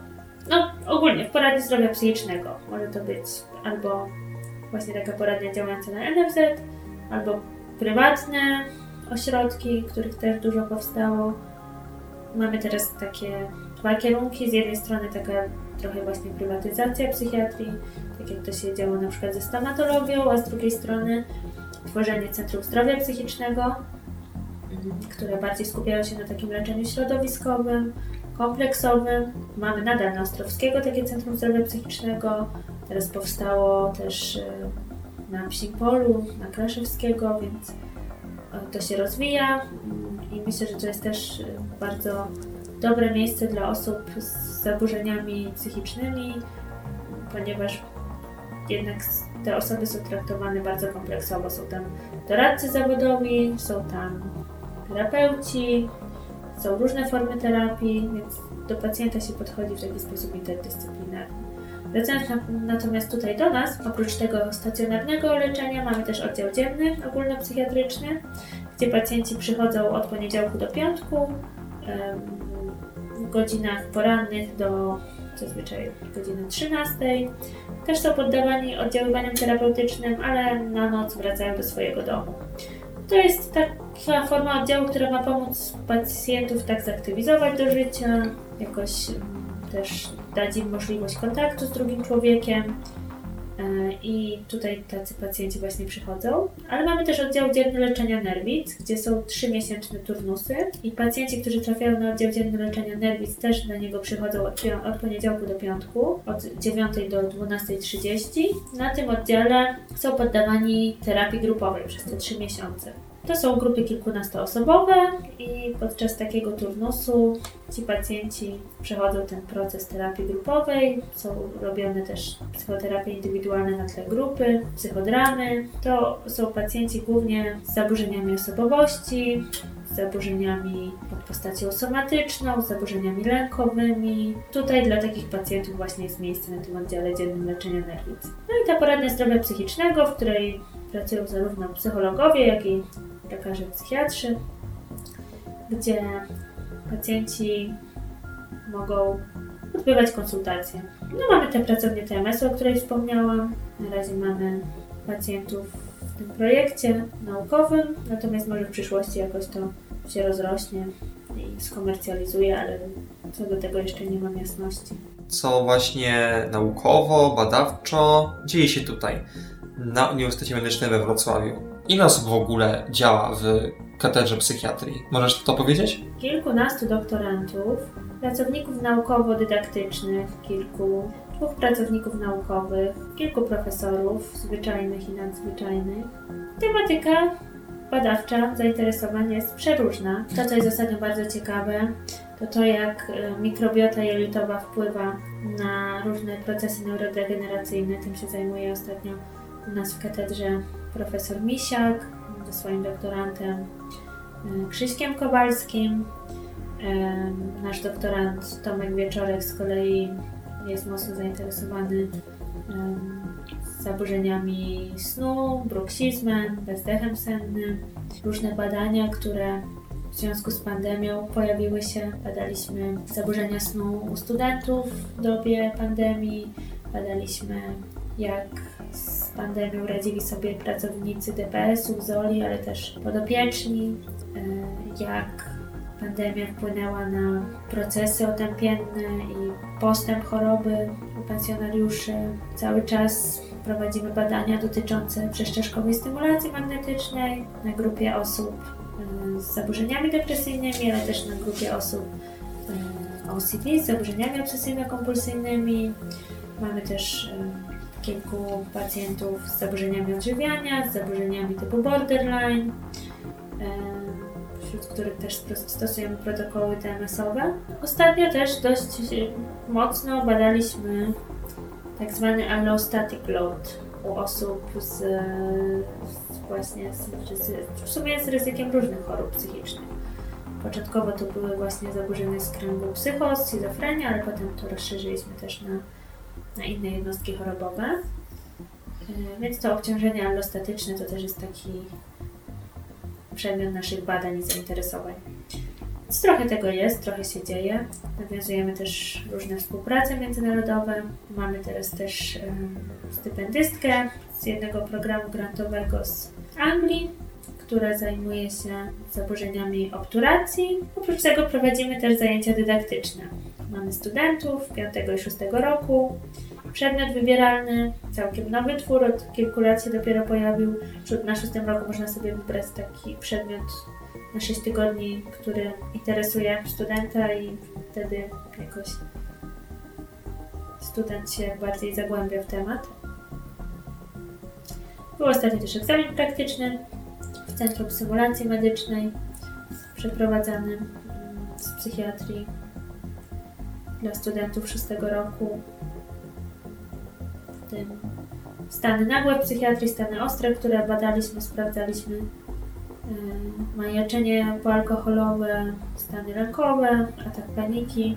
no ogólnie w poradni zdrowia psychicznego. Może to być albo właśnie taka poradnia działająca na NFZ, albo prywatne ośrodki, których też dużo powstało. Mamy teraz takie dwa kierunki. Z jednej strony taka trochę właśnie prywatyzacja psychiatrii, tak jak to się działo na przykład ze stomatologią, a z drugiej strony tworzenie centrum zdrowia psychicznego, które bardziej skupiają się na takim leczeniu środowiskowym, kompleksowym. Mamy nadal na Ostrowskiego takie Centrum Zdrowia Psychicznego. Teraz powstało też e, na Psim Polu, na Kraszewskiego, więc e, to się rozwija mm, i myślę, że to jest też e, bardzo dobre miejsce dla osób z zaburzeniami psychicznymi, ponieważ jednak te osoby są traktowane bardzo kompleksowo. Są tam doradcy zawodowi, są tam terapeuci, są różne formy terapii, więc do pacjenta się podchodzi w taki sposób interdyscyplinarny. Wracając na, natomiast tutaj do nas, oprócz tego stacjonarnego leczenia mamy też oddział dzienny ogólnopsychiatryczny, gdzie pacjenci przychodzą od poniedziałku do piątku w godzinach porannych do zazwyczaj godziny 13. Też są poddawani oddziaływaniom terapeutycznym, ale na noc wracają do swojego domu. To jest taka forma oddziału, która ma pomóc pacjentów tak zaktywizować do życia, jakoś też dać im możliwość kontaktu z drugim człowiekiem. E, I tutaj tacy pacjenci właśnie przychodzą. Ale mamy też oddział dzienny leczenia nerwic, gdzie są 3-miesięczne turnusy. I pacjenci, którzy trafiają na oddział dzienny leczenia nerwic, też na niego przychodzą od, od poniedziałku do piątku, od 9 do 12.30. Na tym oddziale są poddawani terapii grupowej przez te 3 miesiące. To są grupy kilkunastoosobowe i podczas takiego turnusu ci pacjenci przechodzą ten proces terapii grupowej. Są robione też psychoterapie indywidualne na tle grupy, psychodramy. To są pacjenci głównie z zaburzeniami osobowości, z zaburzeniami pod postacią somatyczną, z zaburzeniami lękowymi. Tutaj dla takich pacjentów właśnie jest miejsce na tym oddziale dziennym leczenia nerwic. No i ta poradnia zdrowia psychicznego, w której pracują zarówno psychologowie, jak i lekarze psychiatrzy, gdzie pacjenci mogą odbywać konsultacje. No mamy te pracownie TMS-u, o której wspomniałam. Na razie mamy pacjentów w tym projekcie naukowym, natomiast może w przyszłości jakoś to się rozrośnie i skomercjalizuje, ale co do tego jeszcze nie mam jasności. Co właśnie naukowo, badawczo dzieje się tutaj na Uniwersytecie Medycznym we Wrocławiu? Ile osób w ogóle działa w katedrze psychiatrii? Możesz to powiedzieć? Kilkunastu doktorantów, pracowników naukowo-dydaktycznych, kilku, dwóch pracowników naukowych, kilku profesorów zwyczajnych i nadzwyczajnych. Tematyka badawcza zainteresowań jest przeróżna. To, co jest ostatnio bardzo ciekawe, to to, jak e, mikrobiota jelitowa wpływa na różne procesy neurodegeneracyjne. Tym się zajmuje ostatnio u nas w katedrze profesor Misiak ze swoim doktorantem e, Krzyśkiem Kowalskim. E, nasz doktorant Tomek Wieczorek z kolei jest mocno zainteresowany zaburzeniami snu, bruksizmem, bezdechem sennym. Różne badania, które w związku z pandemią pojawiły się. Badaliśmy zaburzenia snu u studentów w dobie pandemii, badaliśmy jak z pandemią radzili sobie pracownicy DPS-u, ZOLI, ale też podopieczni, e, jak pandemia wpłynęła na procesy otępienne i postęp choroby u pensjonariuszy. Cały czas prowadzimy badania dotyczące przeszczeszkowej stymulacji magnetycznej na grupie osób e, z zaburzeniami depresyjnymi, ale też na grupie osób e, OCD z zaburzeniami obsesyjno-kompulsyjnymi. Mamy też kilku pacjentów z zaburzeniami odżywiania, z zaburzeniami typu borderline, wśród których też stosujemy protokoły TMS-owe. Ostatnio też dość mocno badaliśmy tak zwany allostatic load u osób z, z właśnie z, w sumie z ryzykiem różnych chorób psychicznych. Początkowo to były właśnie zaburzenia z kręgu psychos, schizofrenia, ale potem to rozszerzyliśmy też na na inne jednostki chorobowe. E, więc to obciążenie allostatyczne to też jest taki przedmiot naszych badań i zainteresowań. Więc trochę tego jest, trochę się dzieje. Nawiązujemy też różne współprace międzynarodowe. Mamy teraz też stypendystkę z jednego programu grantowego z Anglii, która zajmuje się zaburzeniami obturacji. Oprócz tego prowadzimy też zajęcia dydaktyczne. Mamy studentów 5 i 6 roku. Przedmiot wybieralny, całkiem nowy twór, od kilku lat się dopiero pojawił. Na szóstym roku można sobie wybrać taki przedmiot na 6 tygodni, który interesuje studenta i wtedy jakoś student się bardziej zagłębia w temat. Był ostatnio też egzamin praktyczny w Centrum Symulacji Medycznej przeprowadzany mm, z psychiatrii dla studentów szóstego roku tym stany nagłe w psychiatrii, stany ostre, które badaliśmy, sprawdzaliśmy. E, majaczenie poalkoholowe, stany lękowe, atak paniki.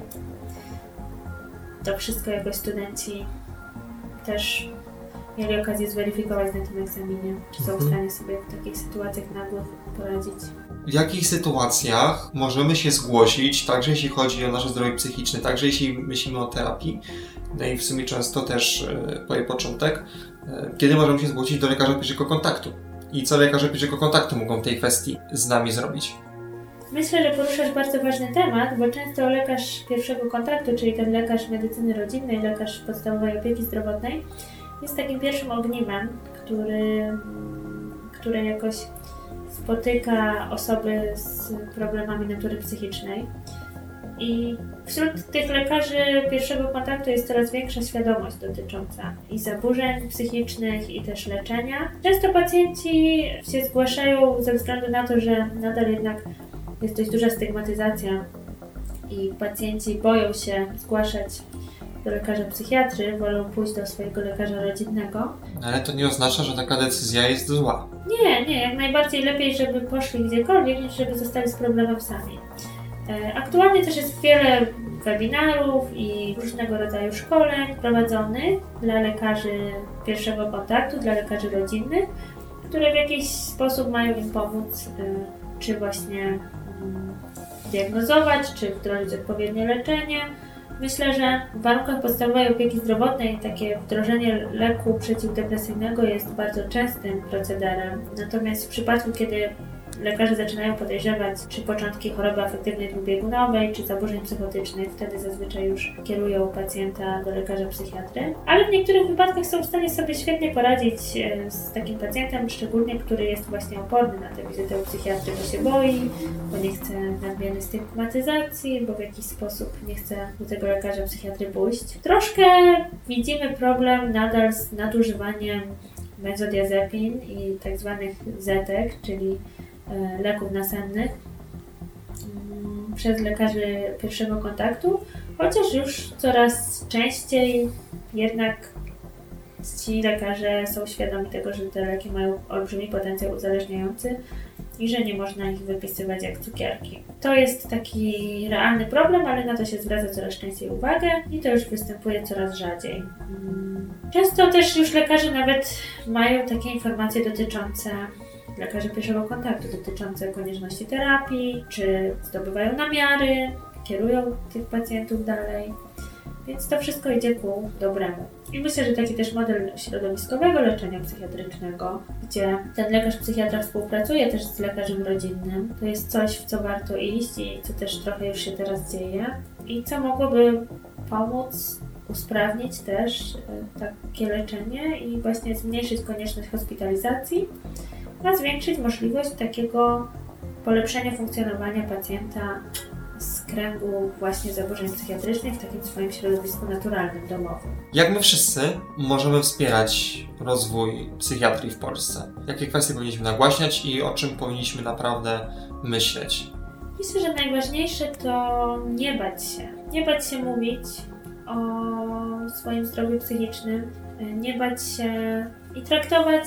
To wszystko jakoś studenci też mieli okazję zweryfikować na tym egzaminie, czy są w mhm. stanie sobie w takich sytuacjach nagłych poradzić. W jakich sytuacjach możemy się zgłosić, także jeśli chodzi o nasze zdrowie psychiczne, także jeśli myślimy o terapii, no i w sumie często też e, po jej początek, e, kiedy możemy się zgłosić do lekarza pierwszego kontaktu i co lekarze pierwszego kontaktu mogą w tej kwestii z nami zrobić. Myślę, że poruszasz bardzo ważny temat, bo często lekarz pierwszego kontaktu, czyli ten lekarz medycyny rodzinnej, lekarz podstawowej opieki zdrowotnej, jest takim pierwszym ogniwem, który, który jakoś spotyka osoby z problemami natury psychicznej. I wśród tych lekarzy pierwszego kontaktu jest coraz większa świadomość dotycząca i zaburzeń psychicznych, i też leczenia. Często pacjenci się zgłaszają ze względu na to, że nadal jednak jest dość duża stygmatyzacja i pacjenci boją się zgłaszać do lekarza psychiatry, wolą pójść do swojego lekarza rodzinnego. Ale to nie oznacza, że taka decyzja jest zła. Nie, nie, jak najbardziej lepiej, żeby poszli gdziekolwiek, niż żeby zostali z problemem sami. E, aktualnie też jest wiele webinarów i różnego rodzaju szkoleń prowadzonych dla lekarzy pierwszego kontaktu, dla lekarzy rodzinnych, które w jakiś sposób mają im pomóc, e, czy właśnie mm, diagnozować, czy wdrożyć odpowiednie leczenie, Myślę, że w warunkach podstawowej opieki zdrowotnej takie wdrożenie leku przeciwdepresyjnego jest bardzo częstym procederem. Natomiast w przypadku, kiedy lekarze zaczynają podejrzewać, czy początki choroby afektywnej dwubiegunowej, czy zaburzeń psychotycznych, wtedy zazwyczaj już kierują pacjenta do lekarza psychiatry. Ale w niektórych wypadkach są w stanie sobie świetnie poradzić e, z takim pacjentem, szczególnie który jest właśnie oporny na tę wizytę u psychiatry, bo się boi, bo nie chce nadmiernej stygmatyzacji, bo w jakiś sposób nie chce do tego lekarza psychiatry pójść. Troszkę widzimy problem nadal z nadużywaniem benzodiazepin i tak zwanych zetek, czyli leków nasennych mm, przez lekarzy pierwszego kontaktu, chociaż już coraz częściej jednak ci lekarze są świadomi tego, że te leki mają olbrzymi potencjał uzależniający i że nie można ich wypisywać jak cukierki. To jest taki realny problem, ale na to się zwraca coraz częściej uwagę i to już występuje coraz rzadziej. Mm, często też już lekarze nawet mają takie informacje dotyczące lekarze pierwszego kontaktu dotyczące konieczności terapii, czy zdobywają namiary, kierują tych pacjentów dalej. Więc to wszystko idzie ku dobremu. I myślę, że taki też model środowiskowego leczenia psychiatrycznego, gdzie ten lekarz psychiatra współpracuje też z lekarzem rodzinnym, to jest coś, w co warto iść i co też trochę już się teraz dzieje i co mogłoby pomóc usprawnić też e, takie leczenie i właśnie zmniejszyć konieczność hospitalizacji, a zwiększyć możliwość takiego polepszenia funkcjonowania pacjenta z kręgu właśnie zaburzeń psychiatrycznych w takim swoim środowisku naturalnym, domowym. Jak my wszyscy możemy wspierać rozwój psychiatrii w Polsce? Jakie kwestie powinniśmy nagłaśniać i o czym powinniśmy naprawdę myśleć? Myślę, że najważniejsze to nie bać się. Nie bać się mówić o swoim zdrowiu psychicznym, nie bać się i traktować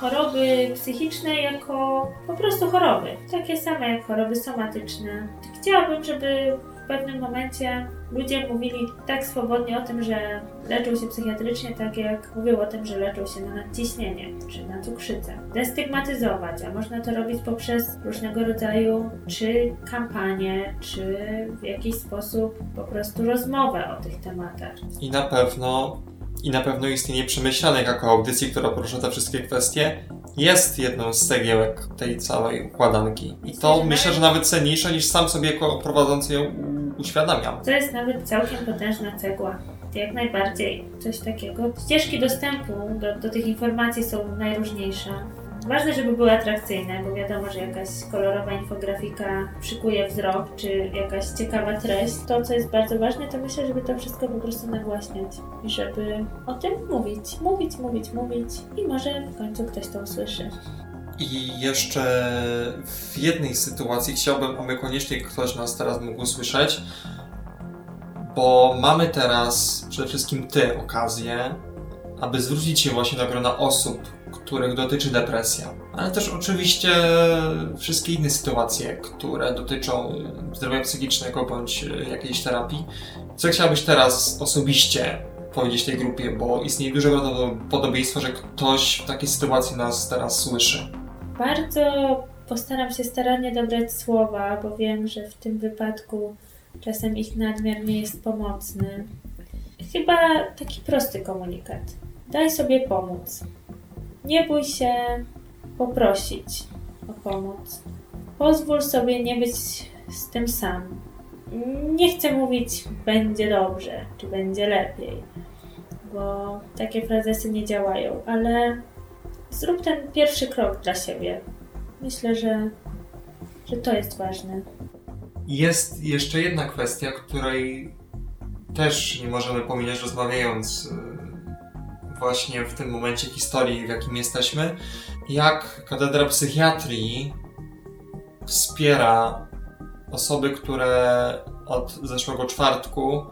choroby psychiczne jako po prostu choroby. Takie same jak choroby somatyczne. Chciałabym, żeby w pewnym momencie ludzie mówili tak swobodnie o tym, że leczą się psychiatrycznie, tak jak mówią o tym, że leczą się na nadciśnienie czy na cukrzycę. Destygmatyzować, a można to robić poprzez różnego rodzaju czy kampanie, czy w jakiś sposób po prostu rozmowę o tych tematach. I na pewno i na pewno istnienie przemyślanych jako audycji, która porusza te wszystkie kwestie, jest jedną z cegiełek tej całej układanki. I to myślę, że nawet cenniejsza niż sam sobie jako prowadzący ją uświadamiam. To jest nawet całkiem potężna cegła. Jak najbardziej coś takiego. Ścieżki dostępu do, do tych informacji są najróżniejsze. Ważne, żeby były atrakcyjne, bo wiadomo, że jakaś kolorowa infografika przykuje wzrok, czy jakaś ciekawa treść. To, co jest bardzo ważne, to myślę, żeby to wszystko po prostu nagłaśniać i żeby o tym mówić, mówić, mówić, mówić i może w końcu ktoś to usłyszy. I jeszcze w jednej sytuacji chciałbym, aby koniecznie ktoś nas teraz mógł usłyszeć, bo mamy teraz przede wszystkim Ty okazję, aby zwrócić się właśnie do grona osób, których dotyczy depresja, ale też oczywiście wszystkie inne sytuacje, które dotyczą zdrowia psychicznego bądź jakiejś terapii. Co chciałbyś teraz osobiście powiedzieć tej grupie, bo istnieje duże prawdopodobieństwo, że ktoś w takiej sytuacji nas teraz słyszy. Bardzo postaram się starannie dobrać słowa, bo wiem, że w tym wypadku czasem ich nadmiar nie jest pomocny. Chyba taki prosty komunikat. Daj sobie pomóc. Nie bój się poprosić o pomoc. Pozwól sobie nie być z tym sam. Nie chcę mówić będzie dobrze, czy będzie lepiej, bo takie frazesy nie działają, ale zrób ten pierwszy krok dla siebie. Myślę, że, że to jest ważne. Jest jeszcze jedna kwestia, której też nie możemy pominąć rozmawiając y, właśnie w tym momencie historii, w jakim jesteśmy. Jak katedra psychiatrii wspiera osoby, które od zeszłego czwartku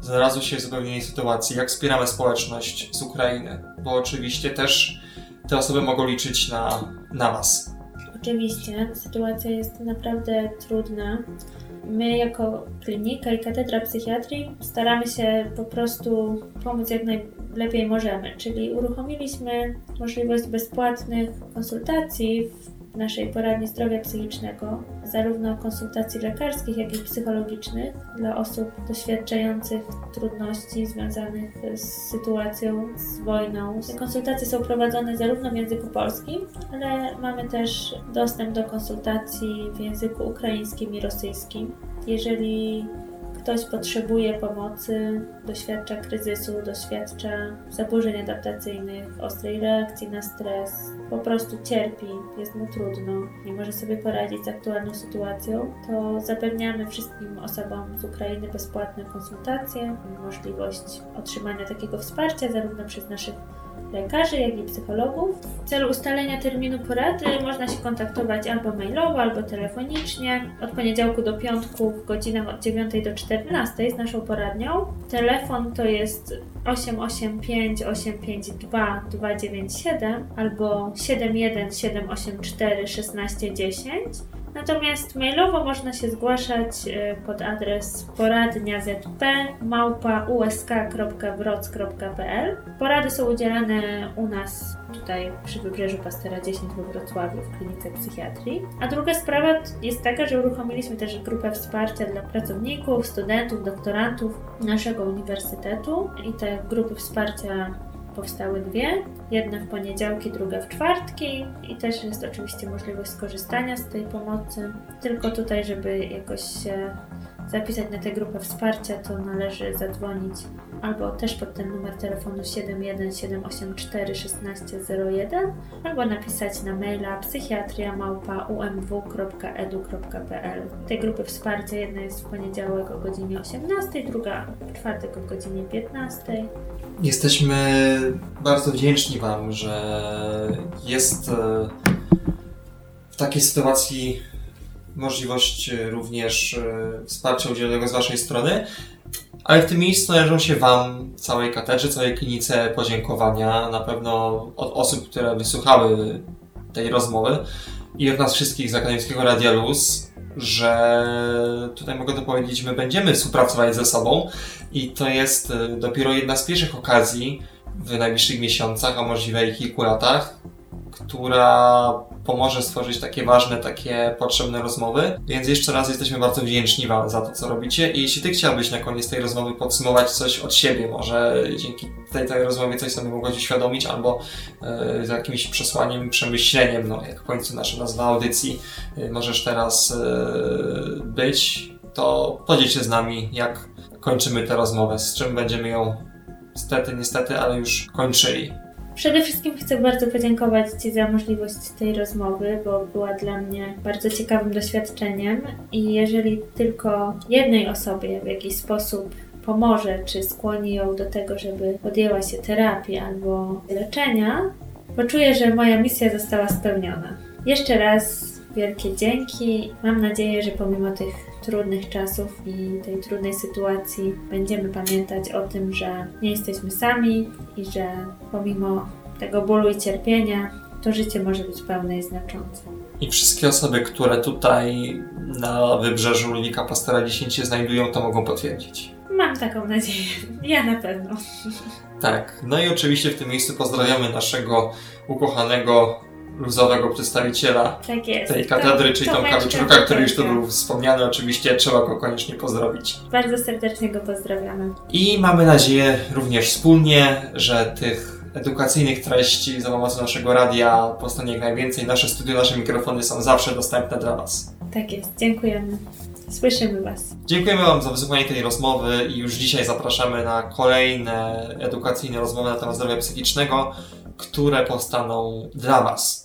znalazły się w zupełnie innej sytuacji. Jak wspieramy społeczność z Ukrainy? Bo oczywiście też te osoby mogą liczyć na, na Was. Oczywiście, sytuacja jest naprawdę trudna. My, jako klinika i katedra psychiatrii, staramy się po prostu pomóc jak najlepiej możemy. Czyli uruchomiliśmy możliwość bezpłatnych konsultacji w naszej poradni zdrowia psychicznego, zarówno konsultacji lekarskich, jak i psychologicznych dla osób doświadczających trudności związanych z sytuacją, z wojną. Te konsultacje są prowadzone zarówno w języku polskim, ale mamy też dostęp do konsultacji w języku ukraińskim i rosyjskim. Jeżeli ktoś potrzebuje pomocy, doświadcza kryzysu, doświadcza zaburzeń adaptacyjnych, ostrej reakcji na stres, po prostu cierpi, jest mu trudno, nie może sobie poradzić z aktualną sytuacją, to zapewniamy wszystkim osobom z Ukrainy bezpłatne konsultacje, możliwość otrzymania takiego wsparcia zarówno przez naszych lekarzy, jak i psychologów. W celu ustalenia terminu porady można się kontaktować albo mailowo, albo telefonicznie od poniedziałku do piątku w godzinach od 9 do 14 z naszą poradnią. Telefon to jest 885 852 297 albo 71784 1610 Natomiast mailowo można się zgłaszać e, pod adres poradnia zp. Porady są udzielane u nas tutaj przy Wybrzeżu Pastera 10 we Wrocławiu w klinice psychiatrii. A druga sprawa jest taka, że uruchomiliśmy też grupę wsparcia dla pracowników, studentów, doktorantów naszego uniwersytetu i te grupy wsparcia powstały dwie. Jedna w poniedziałki, druga w czwartki i też jest oczywiście możliwość skorzystania z tej pomocy. Tylko tutaj, żeby jakoś się zapisać na tę grupę wsparcia, to należy zadzwonić albo też pod ten numer telefonu 717841601 albo napisać na maila psychiatria.umw.edu.pl Tej grupy wsparcia jedna jest w poniedziałek o godzinie 18, druga w czwartek o godzinie 15. Jesteśmy bardzo wdzięczni Wam, że jest e, w takiej sytuacji możliwość e, również e, wsparcia udzielonego z Waszej strony, ale w tym miejscu należą się Wam, całej katedrze, całej klinice podziękowania, na pewno od osób, które wysłuchały tej rozmowy i od nas wszystkich z Akademickiego Radia Luz, że tutaj mogę to powiedzieć, my będziemy współpracować ze sobą i to jest e, dopiero jedna z pierwszych okazji w najbliższych miesiącach, a możliwe i kilku latach, która pomoże stworzyć takie ważne, takie potrzebne rozmowy. Więc jeszcze raz jesteśmy bardzo wdzięczni Wam za to, co robicie. I jeśli Ty chciałbyś na koniec tej rozmowy podsumować coś od siebie, może dzięki tej, tej rozmowie coś sobie mogłeś uświadomić, albo yy, z jakimś przesłaniem, przemyśleniem, no jak w końcu nasza nazwa audycji, yy, możesz teraz yy, być, to podziel się z nami, jak kończymy tę rozmowę, z czym będziemy ją niestety, niestety, ale już kończyli. Przede wszystkim chcę bardzo podziękować Ci za możliwość tej rozmowy, bo była dla mnie bardzo ciekawym doświadczeniem i jeżeli tylko jednej osobie w jakiś sposób pomoże, czy skłoni ją do tego, żeby podjęła się terapii albo leczenia, poczuję, że moja misja została spełniona. Jeszcze raz wielkie dzięki. Mam nadzieję, że pomimo tych trudnych czasów i tej trudnej sytuacji będziemy pamiętać o tym, że nie jesteśmy sami i że pomimo tego bólu i cierpienia to życie może być pełne i znaczące. I wszystkie osoby, które tutaj na wybrzeżu Ludwika Pastera 10 się znajdują, to mogą potwierdzić. Mam taką nadzieję. Ja na pewno. Tak. No i oczywiście w tym miejscu pozdrawiamy naszego ukochanego luzowego przedstawiciela tak jest. tej katedry, to, czyli Tomka Wyczurka, który już tu był wspomniany. Oczywiście trzeba go koniecznie pozdrowić. Bardzo serdecznie go pozdrawiamy. I mamy nadzieję również wspólnie, że tych edukacyjnych treści za pomocą naszego radia powstanie jak najwięcej. Nasze studio, nasze mikrofony są zawsze dostępne dla Was. Tak jest, dziękujemy. Słyszymy Was. Dziękujemy Wam za wysłuchanie tej rozmowy i już dzisiaj zapraszamy na kolejne edukacyjne rozmowy na temat zdrowia psychicznego, które powstaną dla Was.